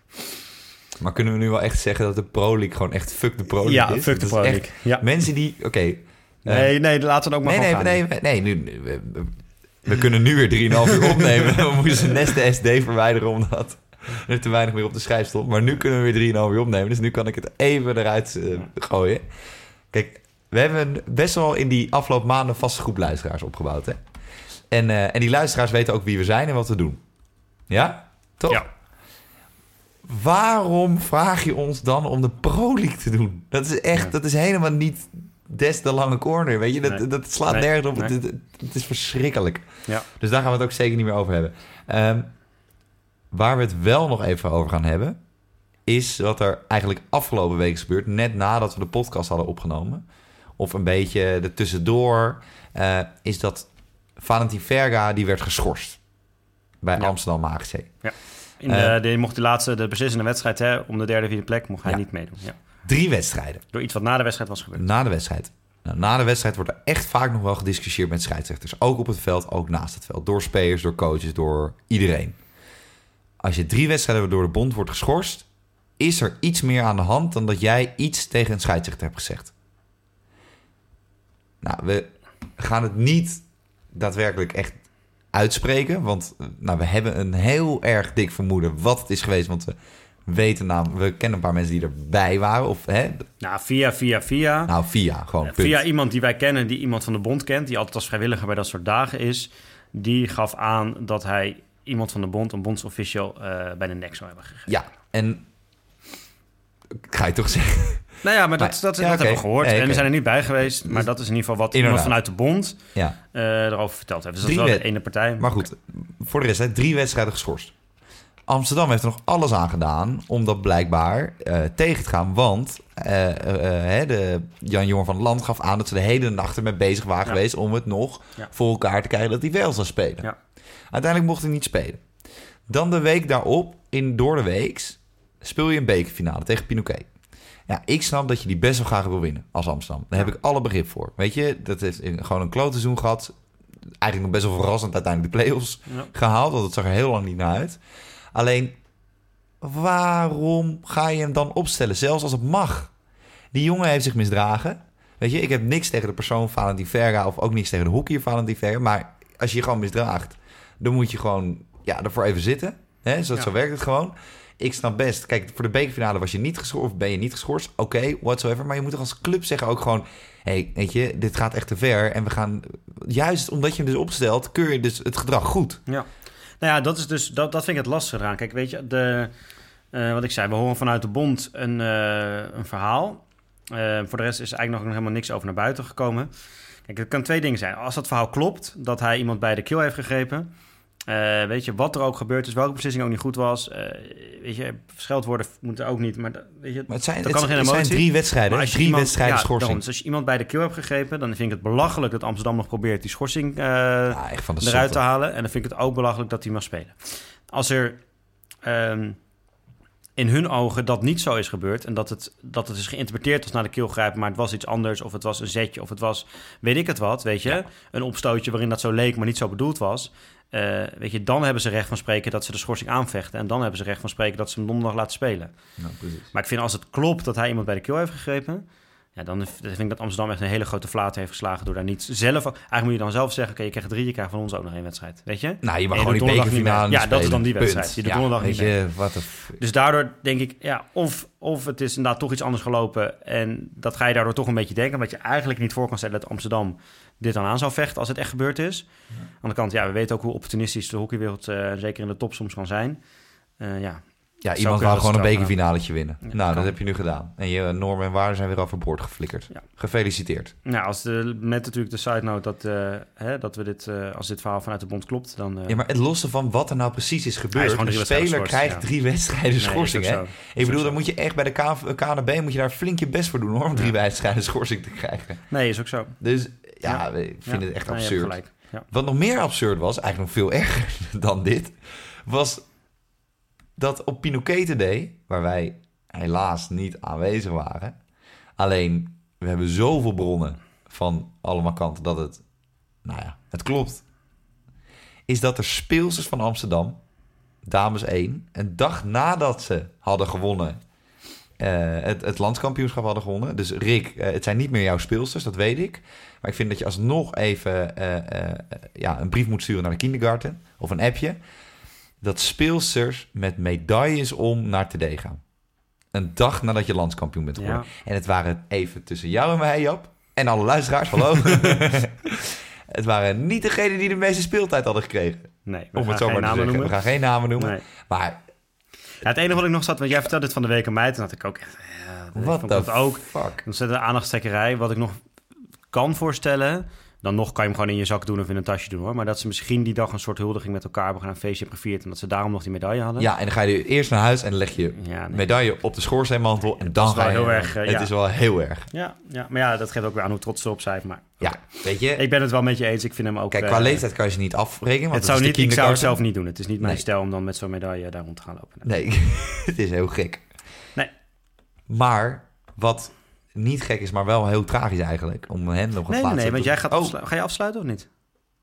Maar kunnen we nu wel echt zeggen dat de Pro League gewoon echt fuck de Pro League ja, is? fuck de Pro League. Ja. Mensen die... Oké, okay, Nee, nee, laten we het ook maar nee, nee, gaan. nee, nee, nu, nu- we, kunnen nu weer 3,5 uur opnemen. *laughs* We moesten net de SD verwijderen omdat er te weinig meer op de schijf stond. Maar nu kunnen we weer 3,5 uur opnemen. Dus nu kan ik het even eruit eh, gooien. Kijk, we hebben best wel in die afgelopen maanden vaste groep luisteraars opgebouwd. Hè? En, eh, en die luisteraars weten ook wie we zijn en wat we doen. Ja? Toch? Ja. Waarom vraag je ons dan om de Pro League te doen? Dat is echt, Ja. dat is helemaal niet des de lange corner. Weet je, dat, Nee. dat slaat Nee. nergens op. Nee. Het, is verschrikkelijk. Ja. Dus daar gaan we het ook zeker niet meer over hebben. Ehm, waar we het wel nog even over gaan hebben, is wat er eigenlijk afgelopen week is gebeurd, net nadat we de podcast hadden opgenomen. Of een beetje er tussendoor, eh, is dat Valentin Verga, die werd geschorst bij Ja. Amsterdam AGC. In de, de, mocht de laatste, de beslissende wedstrijd hè, om de derde, vierde plek, mocht hij Ja. niet meedoen. Ja. Drie wedstrijden. Door iets wat na de wedstrijd was gebeurd. Na de wedstrijd. Nou, na de wedstrijd wordt er echt vaak nog wel gediscussieerd met scheidsrechters. Ook op het veld, ook naast het veld. Door spelers, door coaches, door iedereen. Als je drie wedstrijden door de bond wordt geschorst... is er iets meer aan de hand dan dat jij iets tegen een scheidsrechter hebt gezegd. Nou, we gaan het niet daadwerkelijk echt uitspreken. Want eh, nou, we hebben een heel erg dik vermoeden wat het is geweest. Want we weten namelijk, we kennen een paar mensen die erbij waren. Of hè, Nou, via, via, via. nou, via gewoon. punt. via iemand die wij kennen, die iemand van de bond kent, die altijd als vrijwilliger bij dat soort dagen is. Die gaf aan dat hij iemand van de bond, een bondsofficial, eh, bij de nek zou hebben gegeven. Ja, en ga je toch zeggen? Nou ja, maar dat, Maar- dat, ja, dat hebben we gehoord. Nee, En we zijn er niet bij geweest. Maar dat is in ieder geval wat iemand Inderdaad. vanuit de bond Ja, eh, erover verteld heeft. Dus dat Drie is wel de ene partij. maar goed, voor de rest, hè, drie wedstrijden geschorst. Amsterdam heeft er nog alles aan gedaan om dat blijkbaar eh, tegen te gaan. Want eh, de Jan Jorn van het Land gaf aan dat ze de hele nacht ermee bezig waren Ja. geweest om het nog Ja. voor elkaar te krijgen dat hij wel zou spelen. Ja. Uiteindelijk mocht hij niet spelen. Dan de week daarop, in door de weeks, speel je een bekerfinale tegen Pinoquet. Ja, ik snap dat je die best wel graag wil winnen als Amsterdam. Daar Ja. heb ik alle begrip voor. Weet je, dat heeft gewoon een klote seizoen gehad. Eigenlijk nog best wel verrassend uiteindelijk de play-offs Ja. gehaald. Want het zag er heel lang niet naar uit. Alleen, waarom ga je hem dan opstellen? Zelfs als het mag. Die jongen heeft zich misdragen. Weet je, ik heb niks tegen de persoon Valentin Verga... of ook niks tegen de hockeyer Valentin Verga. Maar als je je gewoon misdraagt... dan moet je gewoon ja, ervoor even zitten. Hè? Zo, Ja. zo werkt het gewoon. Ik snap best. Kijk, voor de bekerfinale was je niet geschorst... of ben je niet geschorst. Oké, whatsoever. Maar je moet toch als club zeggen ook gewoon... hey, weet je, dit gaat echt te ver. En we gaan... Juist omdat je hem dus opstelt... keur je dus het gedrag goed. Ja. Nou ja, dat is dus dat, dat vind ik het lastige eraan. Kijk, weet je, de, eh, wat ik zei, we horen vanuit de bond een, eh, een verhaal. Eh, voor de rest is eigenlijk nog helemaal niks over naar buiten gekomen. Kijk, het kan twee dingen zijn. Als dat verhaal klopt, dat hij iemand bij de keel heeft gegrepen. Eh, weet je, wat er ook gebeurd is, welke beslissing ook niet goed was. eh, weet je, scheldwoorden moeten ook niet. Maar weet je, Maar het zijn, het, kan er geen het zijn drie wedstrijden. Als je drie iemand- wedstrijden ja, schorsing. daarom. Dus als je iemand bij de keel hebt gegrepen, dan vind ik het belachelijk dat Amsterdam nog probeert die schorsing eh, ja, eruit te halen. En dan vind ik het ook belachelijk dat hij mag spelen. Als er ehm, in hun ogen dat niet zo is gebeurd... en dat het, dat het is geïnterpreteerd als naar de keel grijpen... maar het was iets anders, of het was een zetje, of het was weet ik het wat, weet je. Ja. Een opstootje waarin dat zo leek, maar niet zo bedoeld was... Eh, weet je, dan hebben ze recht van spreken dat ze de schorsing aanvechten... en dan hebben ze recht van spreken dat ze hem donderdag laten spelen. Nou. Maar ik vind als het klopt dat hij iemand bij de keel heeft gegrepen... Ja, dan vind ik dat Amsterdam echt een hele grote flaat heeft geslagen... door daar niet zelf... Eigenlijk moet je dan zelf zeggen... oké, je krijgt drie, je krijgt van ons ook nog één wedstrijd. Weet je? Nou, je mag gewoon die bekerfinale Ja, dat is dan die wedstrijd. Je doet ja, donderdag weet niet je, wat de... f- Dus daardoor denk ik... Ja, of, of het is inderdaad toch iets anders gelopen... en dat ga je daardoor toch een beetje denken... wat je eigenlijk niet voor kan stellen... dat Amsterdam dit dan aan zou vechten als het echt gebeurd is. Aan de kant, ja, we weten ook hoe opportunistisch de hockeywereld... eh, zeker in de top soms kan zijn. Eh, ja, Ja, iemand wou we gewoon een bekerfinaletje winnen. Ja, nou, kan. dat heb je nu gedaan. En je normen en waarden zijn weer overboord geflikkerd. Ja. Gefeliciteerd. Nou, als de, met natuurlijk de side note dat, eh, hè, dat we dit, eh, als dit verhaal vanuit de bond klopt, dan. eh, Ja, maar het losse van wat er nou precies is gebeurd. gewoon een drie wedstrijden speler krijgt ja. drie wedstrijden is schorsing, hè? Ik Is bedoel, dan zo. moet je echt bij de KNB moet je daar flink je best voor doen, hoor. Om drie wedstrijden schorsing te krijgen. Nee, is ook zo. Dus ja, Ja. ik vind het echt absurd. Wat nog meer absurd was, eigenlijk nog veel erger *laughs* dan dit, was dat op Pinochet Day, waar wij helaas niet aanwezig waren, alleen we hebben zoveel bronnen van allemaal kanten dat het, nou ja, het klopt, is dat er speelsters van Amsterdam, dames 1, een dag nadat ze hadden gewonnen eh, het, landskampioenschap hadden gewonnen. Dus Rick, eh, het zijn niet meer jouw speelsters, dat weet ik. Maar ik vind dat je alsnog even eh, ja, een brief moet sturen naar de kindergarten of een appje. Dat speelsters met medailles om naar TD gaan. Een dag nadat je landskampioen bent geworden. En het waren even tussen jou en mij, Jap. En alle luisteraars, hallo. *laughs* *laughs* het waren niet degenen die de meeste speeltijd hadden gekregen. Nee, we Om gaan het zo maar te zeggen. noemen. We gaan geen namen noemen. Nee. Maar Ja, het enige wat ik nog zat, want jij vertelde dit van de week aan mij, toen had ik ook echt... Ja, wat de dat ook. fuck? Ontzettende aandachtstekkerij. Wat ik nog kan voorstellen, dan nog kan je hem gewoon in je zak doen of in een tasje doen hoor. Maar dat ze misschien die dag een soort huldiging met elkaar hebben een feestje hebben gevierd en dat ze daarom nog die medaille hadden. Ja, en dan ga je eerst naar huis en dan leg je ja, nee. medaille op de schoorsteenmantel. En dan ga je... heel erg, eh, het is wel heel erg. ja, ja, maar ja, dat geeft ook weer aan hoe trots ze op zijn. Maar Ja, weet je... ik ben het wel met je eens. Ik vind hem ook... Kijk, eh, qua leeftijd kan je ze niet afrekenen. Want Het zou niet, ik zou het zelf niet doen. Het is niet mijn Nee. stijl om dan met zo'n medaille daar rond te gaan lopen. Nee, *laughs* het is heel gek. Nee. Maar wat niet gek is, maar wel heel tragisch eigenlijk. Om hen nog een Nee, nee, laatste nee, want te- jij gaat Oh, ga je afsluiten of niet?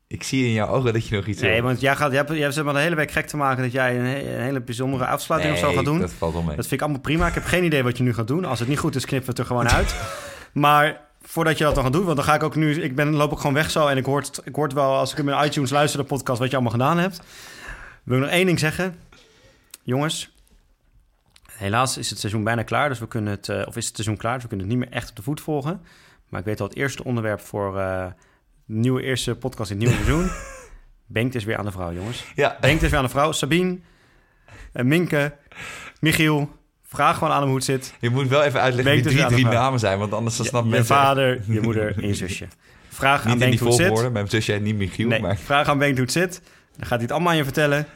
ik zie in jouw ogen dat je nog iets Nee, want jij gaat, jij hebt, jij hebt zeg maar de hele week gek te maken dat jij een, he- een hele bijzondere afsluiting of zo Nee, gaat doen. dat valt wel mee. Dat vind ik allemaal prima. Ik heb geen idee wat je nu gaat doen. Als het niet goed is, knippen we het er gewoon uit. *laughs* maar voordat je dat dan gaat doen, want dan ga ik ook nu... Ik ben, loop ook gewoon weg zo en ik hoor, het, ik hoor het wel als ik in mijn iTunes luister, de podcast, wat je allemaal gedaan hebt. Wil ik nog één ding zeggen. Jongens, helaas is het seizoen bijna klaar, dus we kunnen het... eh, of is het seizoen klaar, dus we kunnen het niet meer echt op de voet volgen. Maar ik weet al het eerste onderwerp voor eh, de nieuwe eerste podcast in het nieuwe seizoen. *laughs* Bengt is weer aan de vrouw, jongens. Ja, Bengt is weer aan de vrouw. Sabine, eh, Minke, Michiel. Vraag gewoon aan hem hoe het zit. je moet wel even uitleggen Bengt wie drie, aan drie namen zijn, want anders dan Je, snapt je mensen... vader, je *laughs* moeder en je zusje. Vraag aan Niet die Bengt hoe het zit. Mijn zusje heet niet Michiel, Nee, maar... vraag aan Bengt hoe het zit. Dan gaat hij het allemaal aan je vertellen.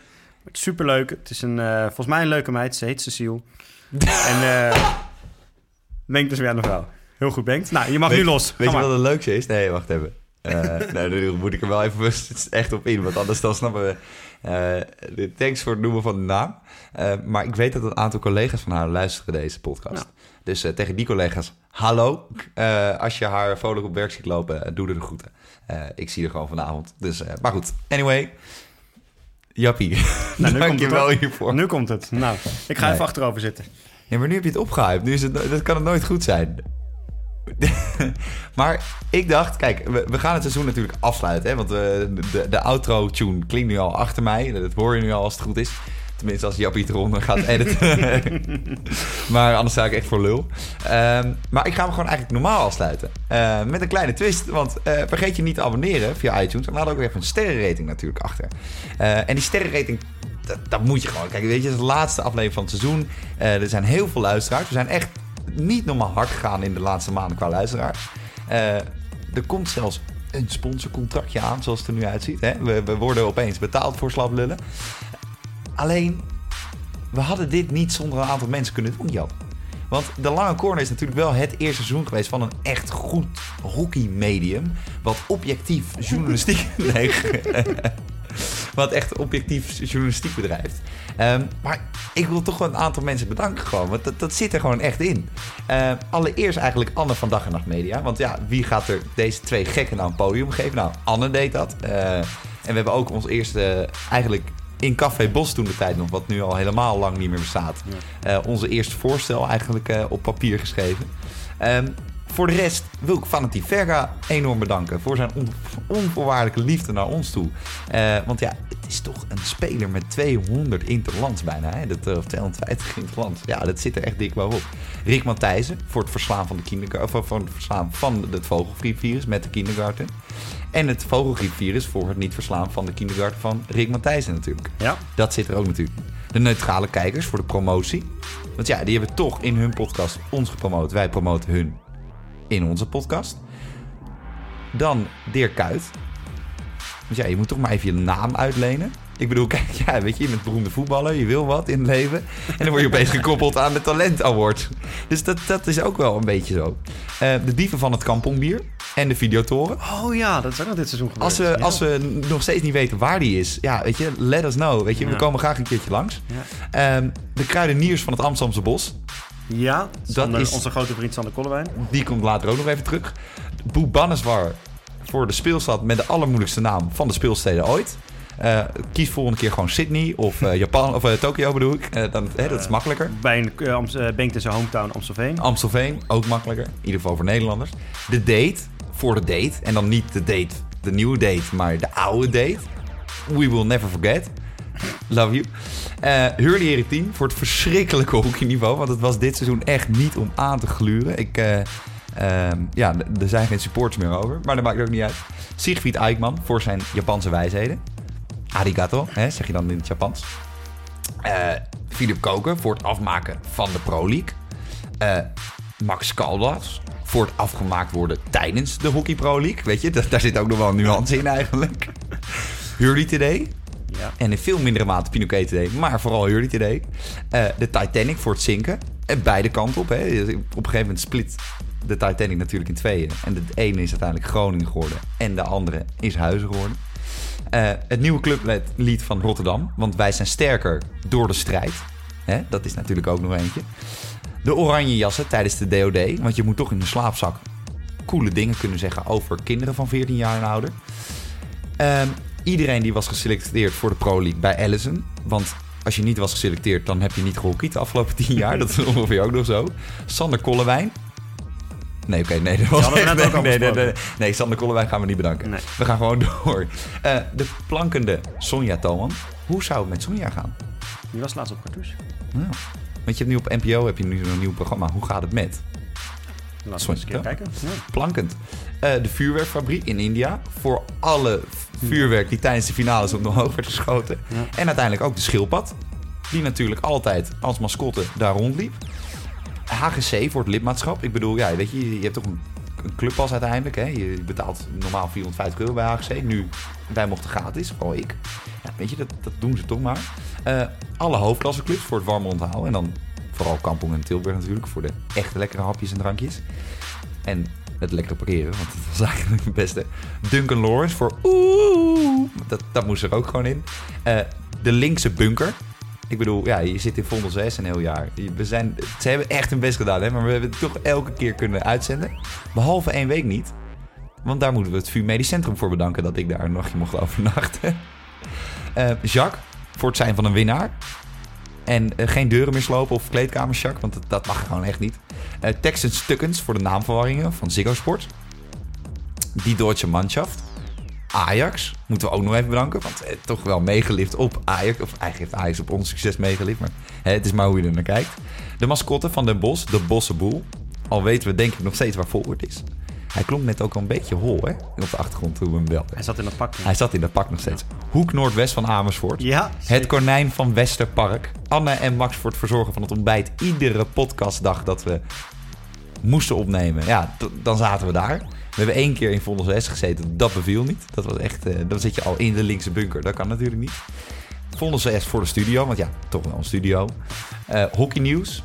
Is superleuk. Het is een, eh, volgens mij een leuke meid. Ze heet Cecile. *laughs* en Bengt is weer aan de vrouw. Heel goed, Bengt. Nou, je mag Weet- nu los. Weet Ga je wat het leukste is? Nee, wacht even. Eh *laughs* nou, nu moet ik er wel even echt op in, want anders dan snappen we... thanks voor het noemen van de naam. Maar ik weet dat een aantal collega's van haar luisteren deze podcast. Dus tegen die collega's, hallo. Als je haar vrolijk op werk ziet lopen, doe er de groeten. Ik zie er gewoon vanavond. Dus, maar goed, anyway. Jappie, Nou, *laughs* nu dank komt je wel hiervoor. Nu komt het. Nou, ik ga Nee. even achterover zitten. Nee, maar nu heb je het opgehyped. Nu is het, dat kan het nooit goed zijn. *laughs* maar ik dacht, kijk, we, we gaan het seizoen natuurlijk afsluiten. Hè, want eh, de, de outro-tune klinkt nu al achter mij. Dat hoor je nu al als het goed is. Tenminste, als Jappie het eronder gaat editen. *laughs* maar anders sta ik echt voor lul. Ehm, maar ik ga hem gewoon eigenlijk normaal afsluiten. Eh, met een kleine twist. Want eh, vergeet je niet te abonneren via iTunes. En hadden ook even een sterrenrating natuurlijk achter. Eh, en die sterrenrating, dat, moet je gewoon. Kijk, weet je, het is de laatste aflevering van het seizoen. Eh, er zijn heel veel luisteraars. We zijn echt niet normaal hard gegaan in de laatste maanden qua luisteraars. Er komt zelfs een sponsorcontractje aan, zoals het er nu uitziet. Hè? We, we worden opeens betaald voor slaplullen. Alleen, we hadden dit niet zonder een aantal mensen kunnen doen, Jan. Want de Lange Corner is natuurlijk wel het eerste seizoen geweest van een echt goed hockey-medium. Wat objectief journalistiek... *laughs* nee, *laughs* wat echt objectief journalistiek bedrijft. Ehm, maar ik wil toch wel een aantal mensen bedanken gewoon. Want dat, dat zit er gewoon echt in. Eh, allereerst eigenlijk Anne van Dag en Nacht Media. Want ja, wie gaat er deze twee gekken nou een podium geven? Nou, Anne deed dat. Eh, en we hebben ook ons eerste, eigenlijk in Café Bos toen de tijd nog, wat nu al helemaal lang niet meer bestaat. eh, onze eerste voorstel eigenlijk eh, op papier geschreven. Ehm, voor de rest wil ik Fanati Verga enorm bedanken voor zijn on- onvoorwaardelijke liefde naar ons toe. Eh, want ja, het is toch een speler met 200 interlands bijna. Hè? Dat, of 250 interlands. Ja, dat zit er echt dik bovenop. Rick Matthijssen voor het verslaan van de kindergarten, of voor het verslaan van het vogelgriepvirus met de kindergarten. En het vogelgriepvirus voor het niet verslaan van de kindergarten van Rick Matthijssen natuurlijk. Ja, Dat zit er ook natuurlijk. De neutrale kijkers voor de promotie. Want ja, die hebben toch in hun podcast ons gepromoot. Wij promoten hun in onze podcast. Dan Dirk Kuyt. Want ja, je moet toch maar even je naam uitlenen. Ik bedoel, *laughs* kijk, ja, weet je, je bent beroemde voetballer, je wil wat in het leven. En dan word je opeens gekoppeld aan de Talent Award. Dus dat, dat is ook wel een beetje zo. Eh, de dieven van het kampongbier en de videotoren. Oh ja, dat is ook nog dit seizoen gebeurd. Als we, Ja. als we nog steeds niet weten waar die is, ja, weet je, let us know. Weet je, we komen graag een keertje langs. Ja. Ehm, de kruideniers van het Amsterdamse Bos, Ja, Sander, is- onze grote vriend Sander Kollewijn. die komt later ook nog even terug. Boe Banneswar voor de speelstad met de allermoeilijkste naam van de speelsteden ooit. Eh, kies volgende keer gewoon Sydney of eh, *laughs* Japan of uh, Tokio bedoel ik. Dan, hè, dat is makkelijker. Bij een uh, Bank in zijn hometown Amstelveen. Amstelveen, ook makkelijker. In ieder geval voor Nederlanders. De date, voor de date. En dan niet de date, de nieuwe date, maar de oude date. We will never forget. Love you. Uh, Hurley Erik 10 voor het verschrikkelijke hockeyniveau. Want het was dit seizoen echt niet om aan te gluren. Ik, uh, uh, ja, er zijn geen supporters meer over. Maar dat maakt ook niet uit. Siegfried Eikman voor zijn Japanse wijsheden. Arigato, hè, zeg je dan in het Japans. Philip Koken voor het afmaken van de Pro League. Max Caldas voor het afgemaakt worden tijdens de Hockey Pro League. Weet je, daar zit ook nog wel een nuance in eigenlijk. *laughs* Hurley Today ja. En in veel mindere mate Pinoquet Today, maar vooral Hurley Today. Uh, de Titanic voor het zinken. En beide kanten op. Hè. Op een gegeven moment split de Titanic natuurlijk in tweeën. En de ene is uiteindelijk Groningen geworden. En de andere is Huizen geworden. Uh, het nieuwe clublied van Rotterdam. Want wij zijn sterker door de strijd. Hè? Dat is natuurlijk ook nog eentje. De oranje jassen tijdens de DOD. Want je moet toch in de slaapzak coole dingen kunnen zeggen over kinderen van 14 jaar en ouder. Um, iedereen die was geselecteerd voor de Pro League bij Allison. Want als je niet was geselecteerd, dan heb je niet gehockeyd de afgelopen tien jaar. Dat is *laughs* ongeveer ook nog zo. Sander Kollewijn. Nee, oké, okay, nee, dat was nee, nee, nee, nee, nee, nee, Sander Kollewijn gaan we niet bedanken. Nee. We gaan gewoon door. Uh, de plankende Sonja Thoman. Hoe zou het met Sonja gaan? Die was laatst op cartouche. Ja. Want je hebt nu op NPO heb je nu een nieuw programma. Hoe gaat het met? Laten we eens een keer kijken. Ja. Plankend. Uh, de vuurwerkfabriek in India. Voor alle vuurwerk die tijdens de finales ook nog hoog werd geschoten. Ja. En uiteindelijk ook de schildpad. Die natuurlijk altijd als mascotte daar rondliep. HGC voor het lidmaatschap. Ik bedoel, ja, weet je, je hebt toch een, clubpas uiteindelijk. Hè? Je betaalt normaal 450 euro bij HGC. Nu, wij mochten gratis, vooral ik. Ja, weet je, dat, dat doen ze toch maar. Uh, alle hoofdklasseclubs voor het warme onthouden. En dan vooral Kampong en Tilburg natuurlijk. Voor de echte lekkere hapjes en drankjes. En het lekkere parkeren, want dat was eigenlijk het beste. Duncan Lawrence voor oeh, dat, dat moest er ook gewoon in. Uh, de linkse bunker. Ik bedoel, ja, je zit in Vondel 6 een heel jaar. We zijn, ze hebben echt hun best gedaan, hè, maar we hebben het toch elke keer kunnen uitzenden. Behalve één week niet. Want daar moeten we het VU Medisch Centrum voor bedanken dat ik daar een nachtje mocht overnachten. Uh, *laughs* Jacques, voor het zijn van een winnaar. En uh, geen deuren meer slopen of kleedkamers, Jacques, want dat, mag gewoon echt niet. Uh, Texans Stukkens voor de naamverwarringen van Ziggo Sport. Die Deutsche Mannschaft. Ajax moeten we ook nog even bedanken, want uh, toch wel meegelift op Ajax. Of eigenlijk heeft Ajax op ons succes meegelift, maar hè, het is maar hoe je er naar kijkt. De mascotte van Den Bos, de Bossenboel. Al weten we denk ik nog steeds waar Volkert is. Hij klonk net ook al een beetje hol, hè? Op de achtergrond toen we hem belden. Hij zat in dat pak. Hij zat in dat pak nog steeds. Hoek Noordwest van Amersfoort. Ja, Het konijn van Westerpark. Anne en Max voor het verzorgen van het ontbijt. Iedere podcastdag dat we moesten opnemen. Ja, dan zaten we daar. We hebben één keer in Vondel S gezeten. Dat beviel niet. Dat was echt... Uh, dan zit je al in de linkse bunker. Dat kan natuurlijk niet. Vondel S voor de studio. Want ja, toch wel een studio. Uh, hockey nieuws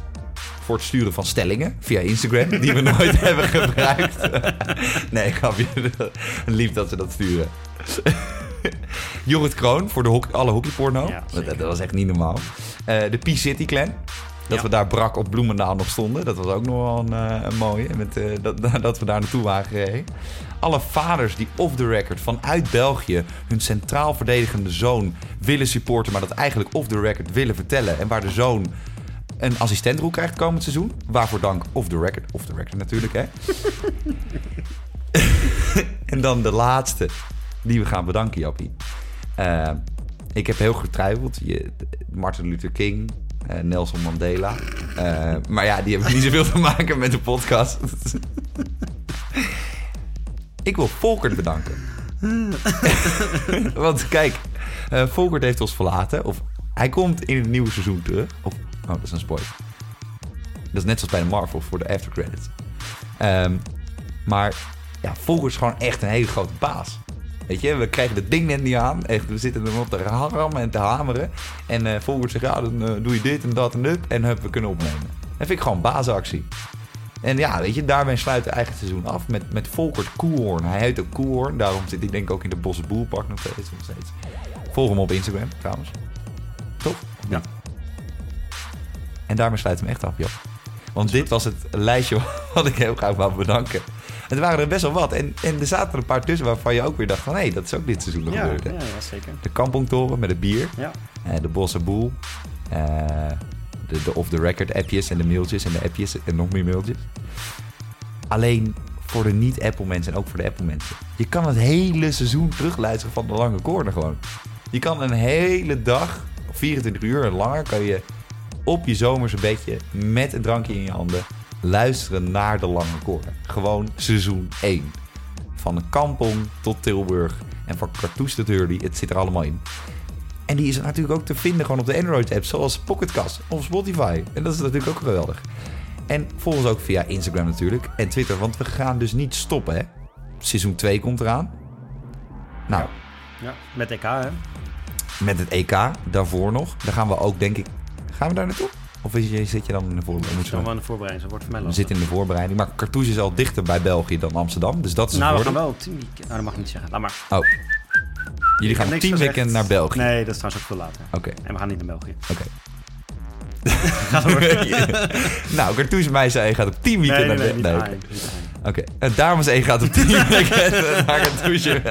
voor het sturen van stellingen via Instagram, die we *laughs* nooit hebben gebruikt. *laughs* nee, grapje. *laughs* Lief dat ze dat sturen. Jorrit Kroon voor de hockey, alle hockeyporno. Ja, dat, dat, was echt niet normaal. Uh, de P-City Clan. Dat Ja. we daar brak op Bloemendaal nog stonden. Dat was ook nog wel een, uh, een mooie. Met, uh, dat, *laughs* dat we daar naartoe waren gereden. Alle vaders die off the record vanuit België hun centraal verdedigende zoon willen supporten, maar dat eigenlijk off the record willen vertellen. En waar de zoon een assistentrol krijgt komend seizoen. Waarvoor dank off the record. Off the record natuurlijk, hè. *laughs* en dan de laatste die we gaan bedanken, Jappie. Uh, ik heb heel getwijfeld. Je, Martin Luther King, Nelson Mandela. Uh, maar ja, die hebben *laughs* niet zoveel te maken met de podcast. *laughs* ik wil Volkert bedanken. *laughs* Want kijk, uh, Volkert heeft ons verlaten. Of hij komt in het nieuwe seizoen terug. Oh, dat is een spoiler. Dat is net zoals bij de Marvel voor de aftercredits. Um, maar ja, Volkert is gewoon echt een hele grote baas. Weet je, we krijgen het ding net niet aan. Echt, we zitten er op te rammen en te hameren. En uh, Volkert zegt, ja, dan uh, doe je dit en dat en dit. En hup, we kunnen opnemen. Dat vind ik gewoon baasactie. En ja, weet je, daarmee sluit het eigen seizoen af met, met Volkert Koelhoorn. Hij heet ook Koelhoorn, daarom zit hij denk ik ook in de Bosse Boelpark nog steeds, nog steeds. Volg hem op Instagram trouwens. Toch? Ja. En daarmee sluit hem echt af, Joh. Want dit was het lijstje *laughs* wat ik heel graag wou bedanken. Het waren er best wel wat. En, en er zaten er een paar tussen waarvan je ook weer dacht van... hé, hey, dat is ook dit seizoen nog Ja, gebeurd. hè. ja, zeker. De kampongtoren met het bier. Ja. eh, de Bosse Boel. eh, de, de off-the-record appjes en de mailtjes en de appjes en nog meer mailtjes. Alleen voor de niet-Apple mensen en ook voor de Apple mensen. Je kan het hele seizoen terugluisteren van de lange corner gewoon. Je kan een hele dag, 24 uur en langer, kan je op je zomerse bedje met een drankje in je handen luisteren naar de lange corner. Gewoon seizoen 1. Van de Kampong tot Tilburg en van Cartouche tot Hurley. Het zit er allemaal in. En die is natuurlijk ook te vinden gewoon op de Android-app, zoals Pocketcast of Spotify. En dat is natuurlijk ook geweldig. En volg ons ook via Instagram natuurlijk en Twitter, want we gaan dus niet stoppen, hè. Seizoen 2 komt eraan. Nou, Ja, met EK, hè? met het EK daarvoor nog. Daar gaan we ook, denk ik... Gaan we daar naartoe? Of is je, zit je dan in de voorbereiding? Dan dan- wel de voorbereiding, zo wordt voor mij we lastig. zitten in de voorbereiding. Maar Cartouche is al dichter bij België dan Amsterdam. Dus dat is een Nou, we gaan wel op team weekend. Nou, dat mag ik niet zeggen. Laat maar. Oh. Jullie gaan Ik teamweekend gezegd. naar België. Nee, dat is trouwens ook veel later. Oké, En we gaan niet naar België. oké. *laughs* *laughs* nou, Cartouche meisje gaat op teamweekend Nee, nee, naar nee, België. daarheen. Oké, en dames E gaat op teamweekend *laughs* naar Cartouche.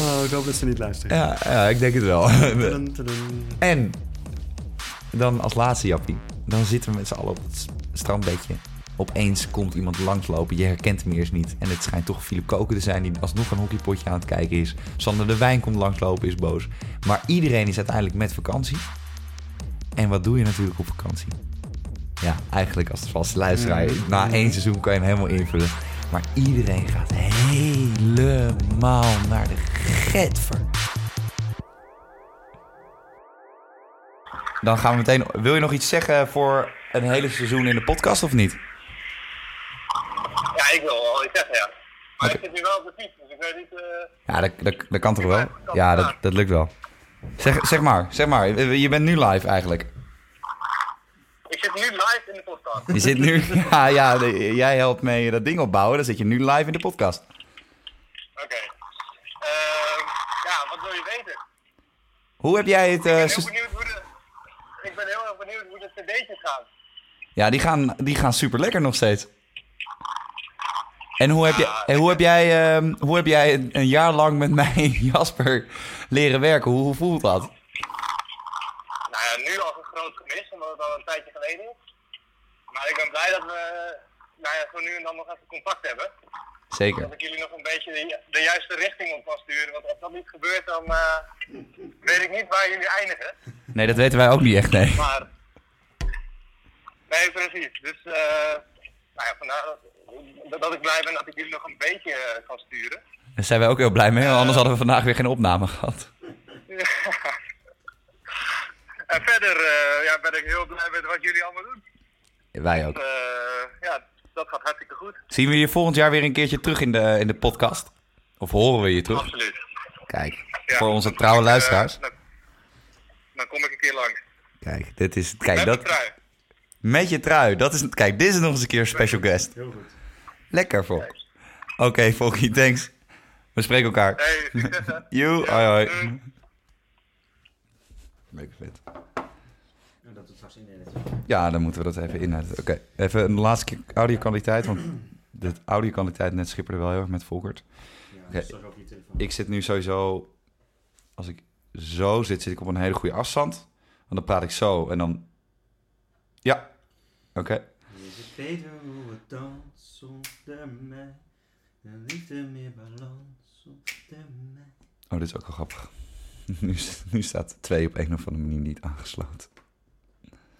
Oh, ik hoop dat ze niet luisteren. ja, ja, ik denk het wel. Tudum, tudum. En dan als laatste, Jappie. Dan zitten we met z'n allen op het strandbedje. Opeens komt iemand langslopen. Je herkent hem eerst niet. En het schijnt toch Philip Koken te zijn die alsnog een hockeypotje aan het kijken is. Sander de Wijn komt langslopen, is boos. Maar iedereen is uiteindelijk met vakantie. En wat doe je natuurlijk op vakantie? Ja, eigenlijk als vaste luisteraar. Na één seizoen kan je hem helemaal invullen. Maar iedereen gaat helemaal naar de getver. Dan gaan we meteen. Wil je nog iets zeggen voor een hele seizoen in de podcast of niet? Ja, ik wil wel iets zeggen, ja. Maar ik zit nu wel op de fiets, dus ik weet niet... eh, Ja, dat, dat, dat kan toch wel? Ja, dat, dat lukt wel. Zeg, zeg maar, zeg maar. Je bent nu live eigenlijk. Ik zit nu live in de podcast. Je zit nu. *laughs* Ja, ja de- jij helpt mee dat ding opbouwen. Dan zit je nu live in de podcast. Oké. Ehm, ja, wat wil je weten? Hoe heb jij het. eh, Ik ben heel sus- benieuwd hoe de... Ik ben heel erg benieuwd hoe de gaan. ja, die gaan, die gaan super lekker nog steeds. En hoe heb, je, hoe heb jij, ehm, hoe heb jij een, een jaar lang met *laughs* mij, Jasper, leren werken? Hoe, hoe voelt dat? Nou ja, nu als een groot gemis, omdat het al een tijdje geleden is. Maar ik ben blij dat we nou ja, zo nu en dan nog even contact hebben. Zeker. Dat ik jullie nog een beetje de, de juiste richting op kan sturen. Want als dat niet gebeurt, dan eh, weet ik niet waar jullie eindigen. Nee, dat weten wij ook niet echt, nee. Maar. Nee, precies. Dus. eh nou ja, vandaar dat, dat ik blij ben dat ik jullie nog een beetje eh, kan sturen. Daar zijn wij ook heel blij mee, want anders hadden we vandaag weer geen opname *laughs* gehad. en verder eh, ja, ben ik heel blij met wat jullie allemaal doen. Wij ook. Eh, ja, dat gaat hartstikke goed. Zien we je volgend jaar weer een keertje terug in de, in de podcast? Of horen we je terug? Absoluut. Kijk, Ja. voor onze trouwe Eh, luisteraars. dan, dan kom ik een keer langs. Kijk, dit is, kijk Met dat. Met je trui. Dat is, kijk, dit is nog eens een keer special guest. Heel goed. Lekker, Fok. Oké, Fokkie, thanks. We spreken elkaar. Hey, *laughs* Ja, hoi hoi. Lekker vet. Ja, dan moeten we dat even inhouden. Oké, even een laatste keer audio-kwaliteit, want de audio-kwaliteit net schipperde wel heel erg met Volkert. Ja, telefoon. Ik zit nu sowieso, als ik zo zit, zit ik op een hele goede afstand. Want dan praat ik zo en dan... Ja, oké. Is het beter hoe het dan zonder mij? En liefde meer balans zonder mij. Oh, dit is ook wel grappig. *laughs* Nu, nu staat twee op een of andere manier niet aangesloten.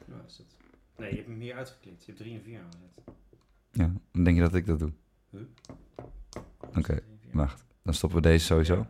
Waar is het? Nee, je hebt hem hier uitgeklikt. Je hebt 3 en 4 aangezet. Ja, dan denk je dat ik dat doe. Huh? Oké, wacht. Dan stoppen we deze sowieso.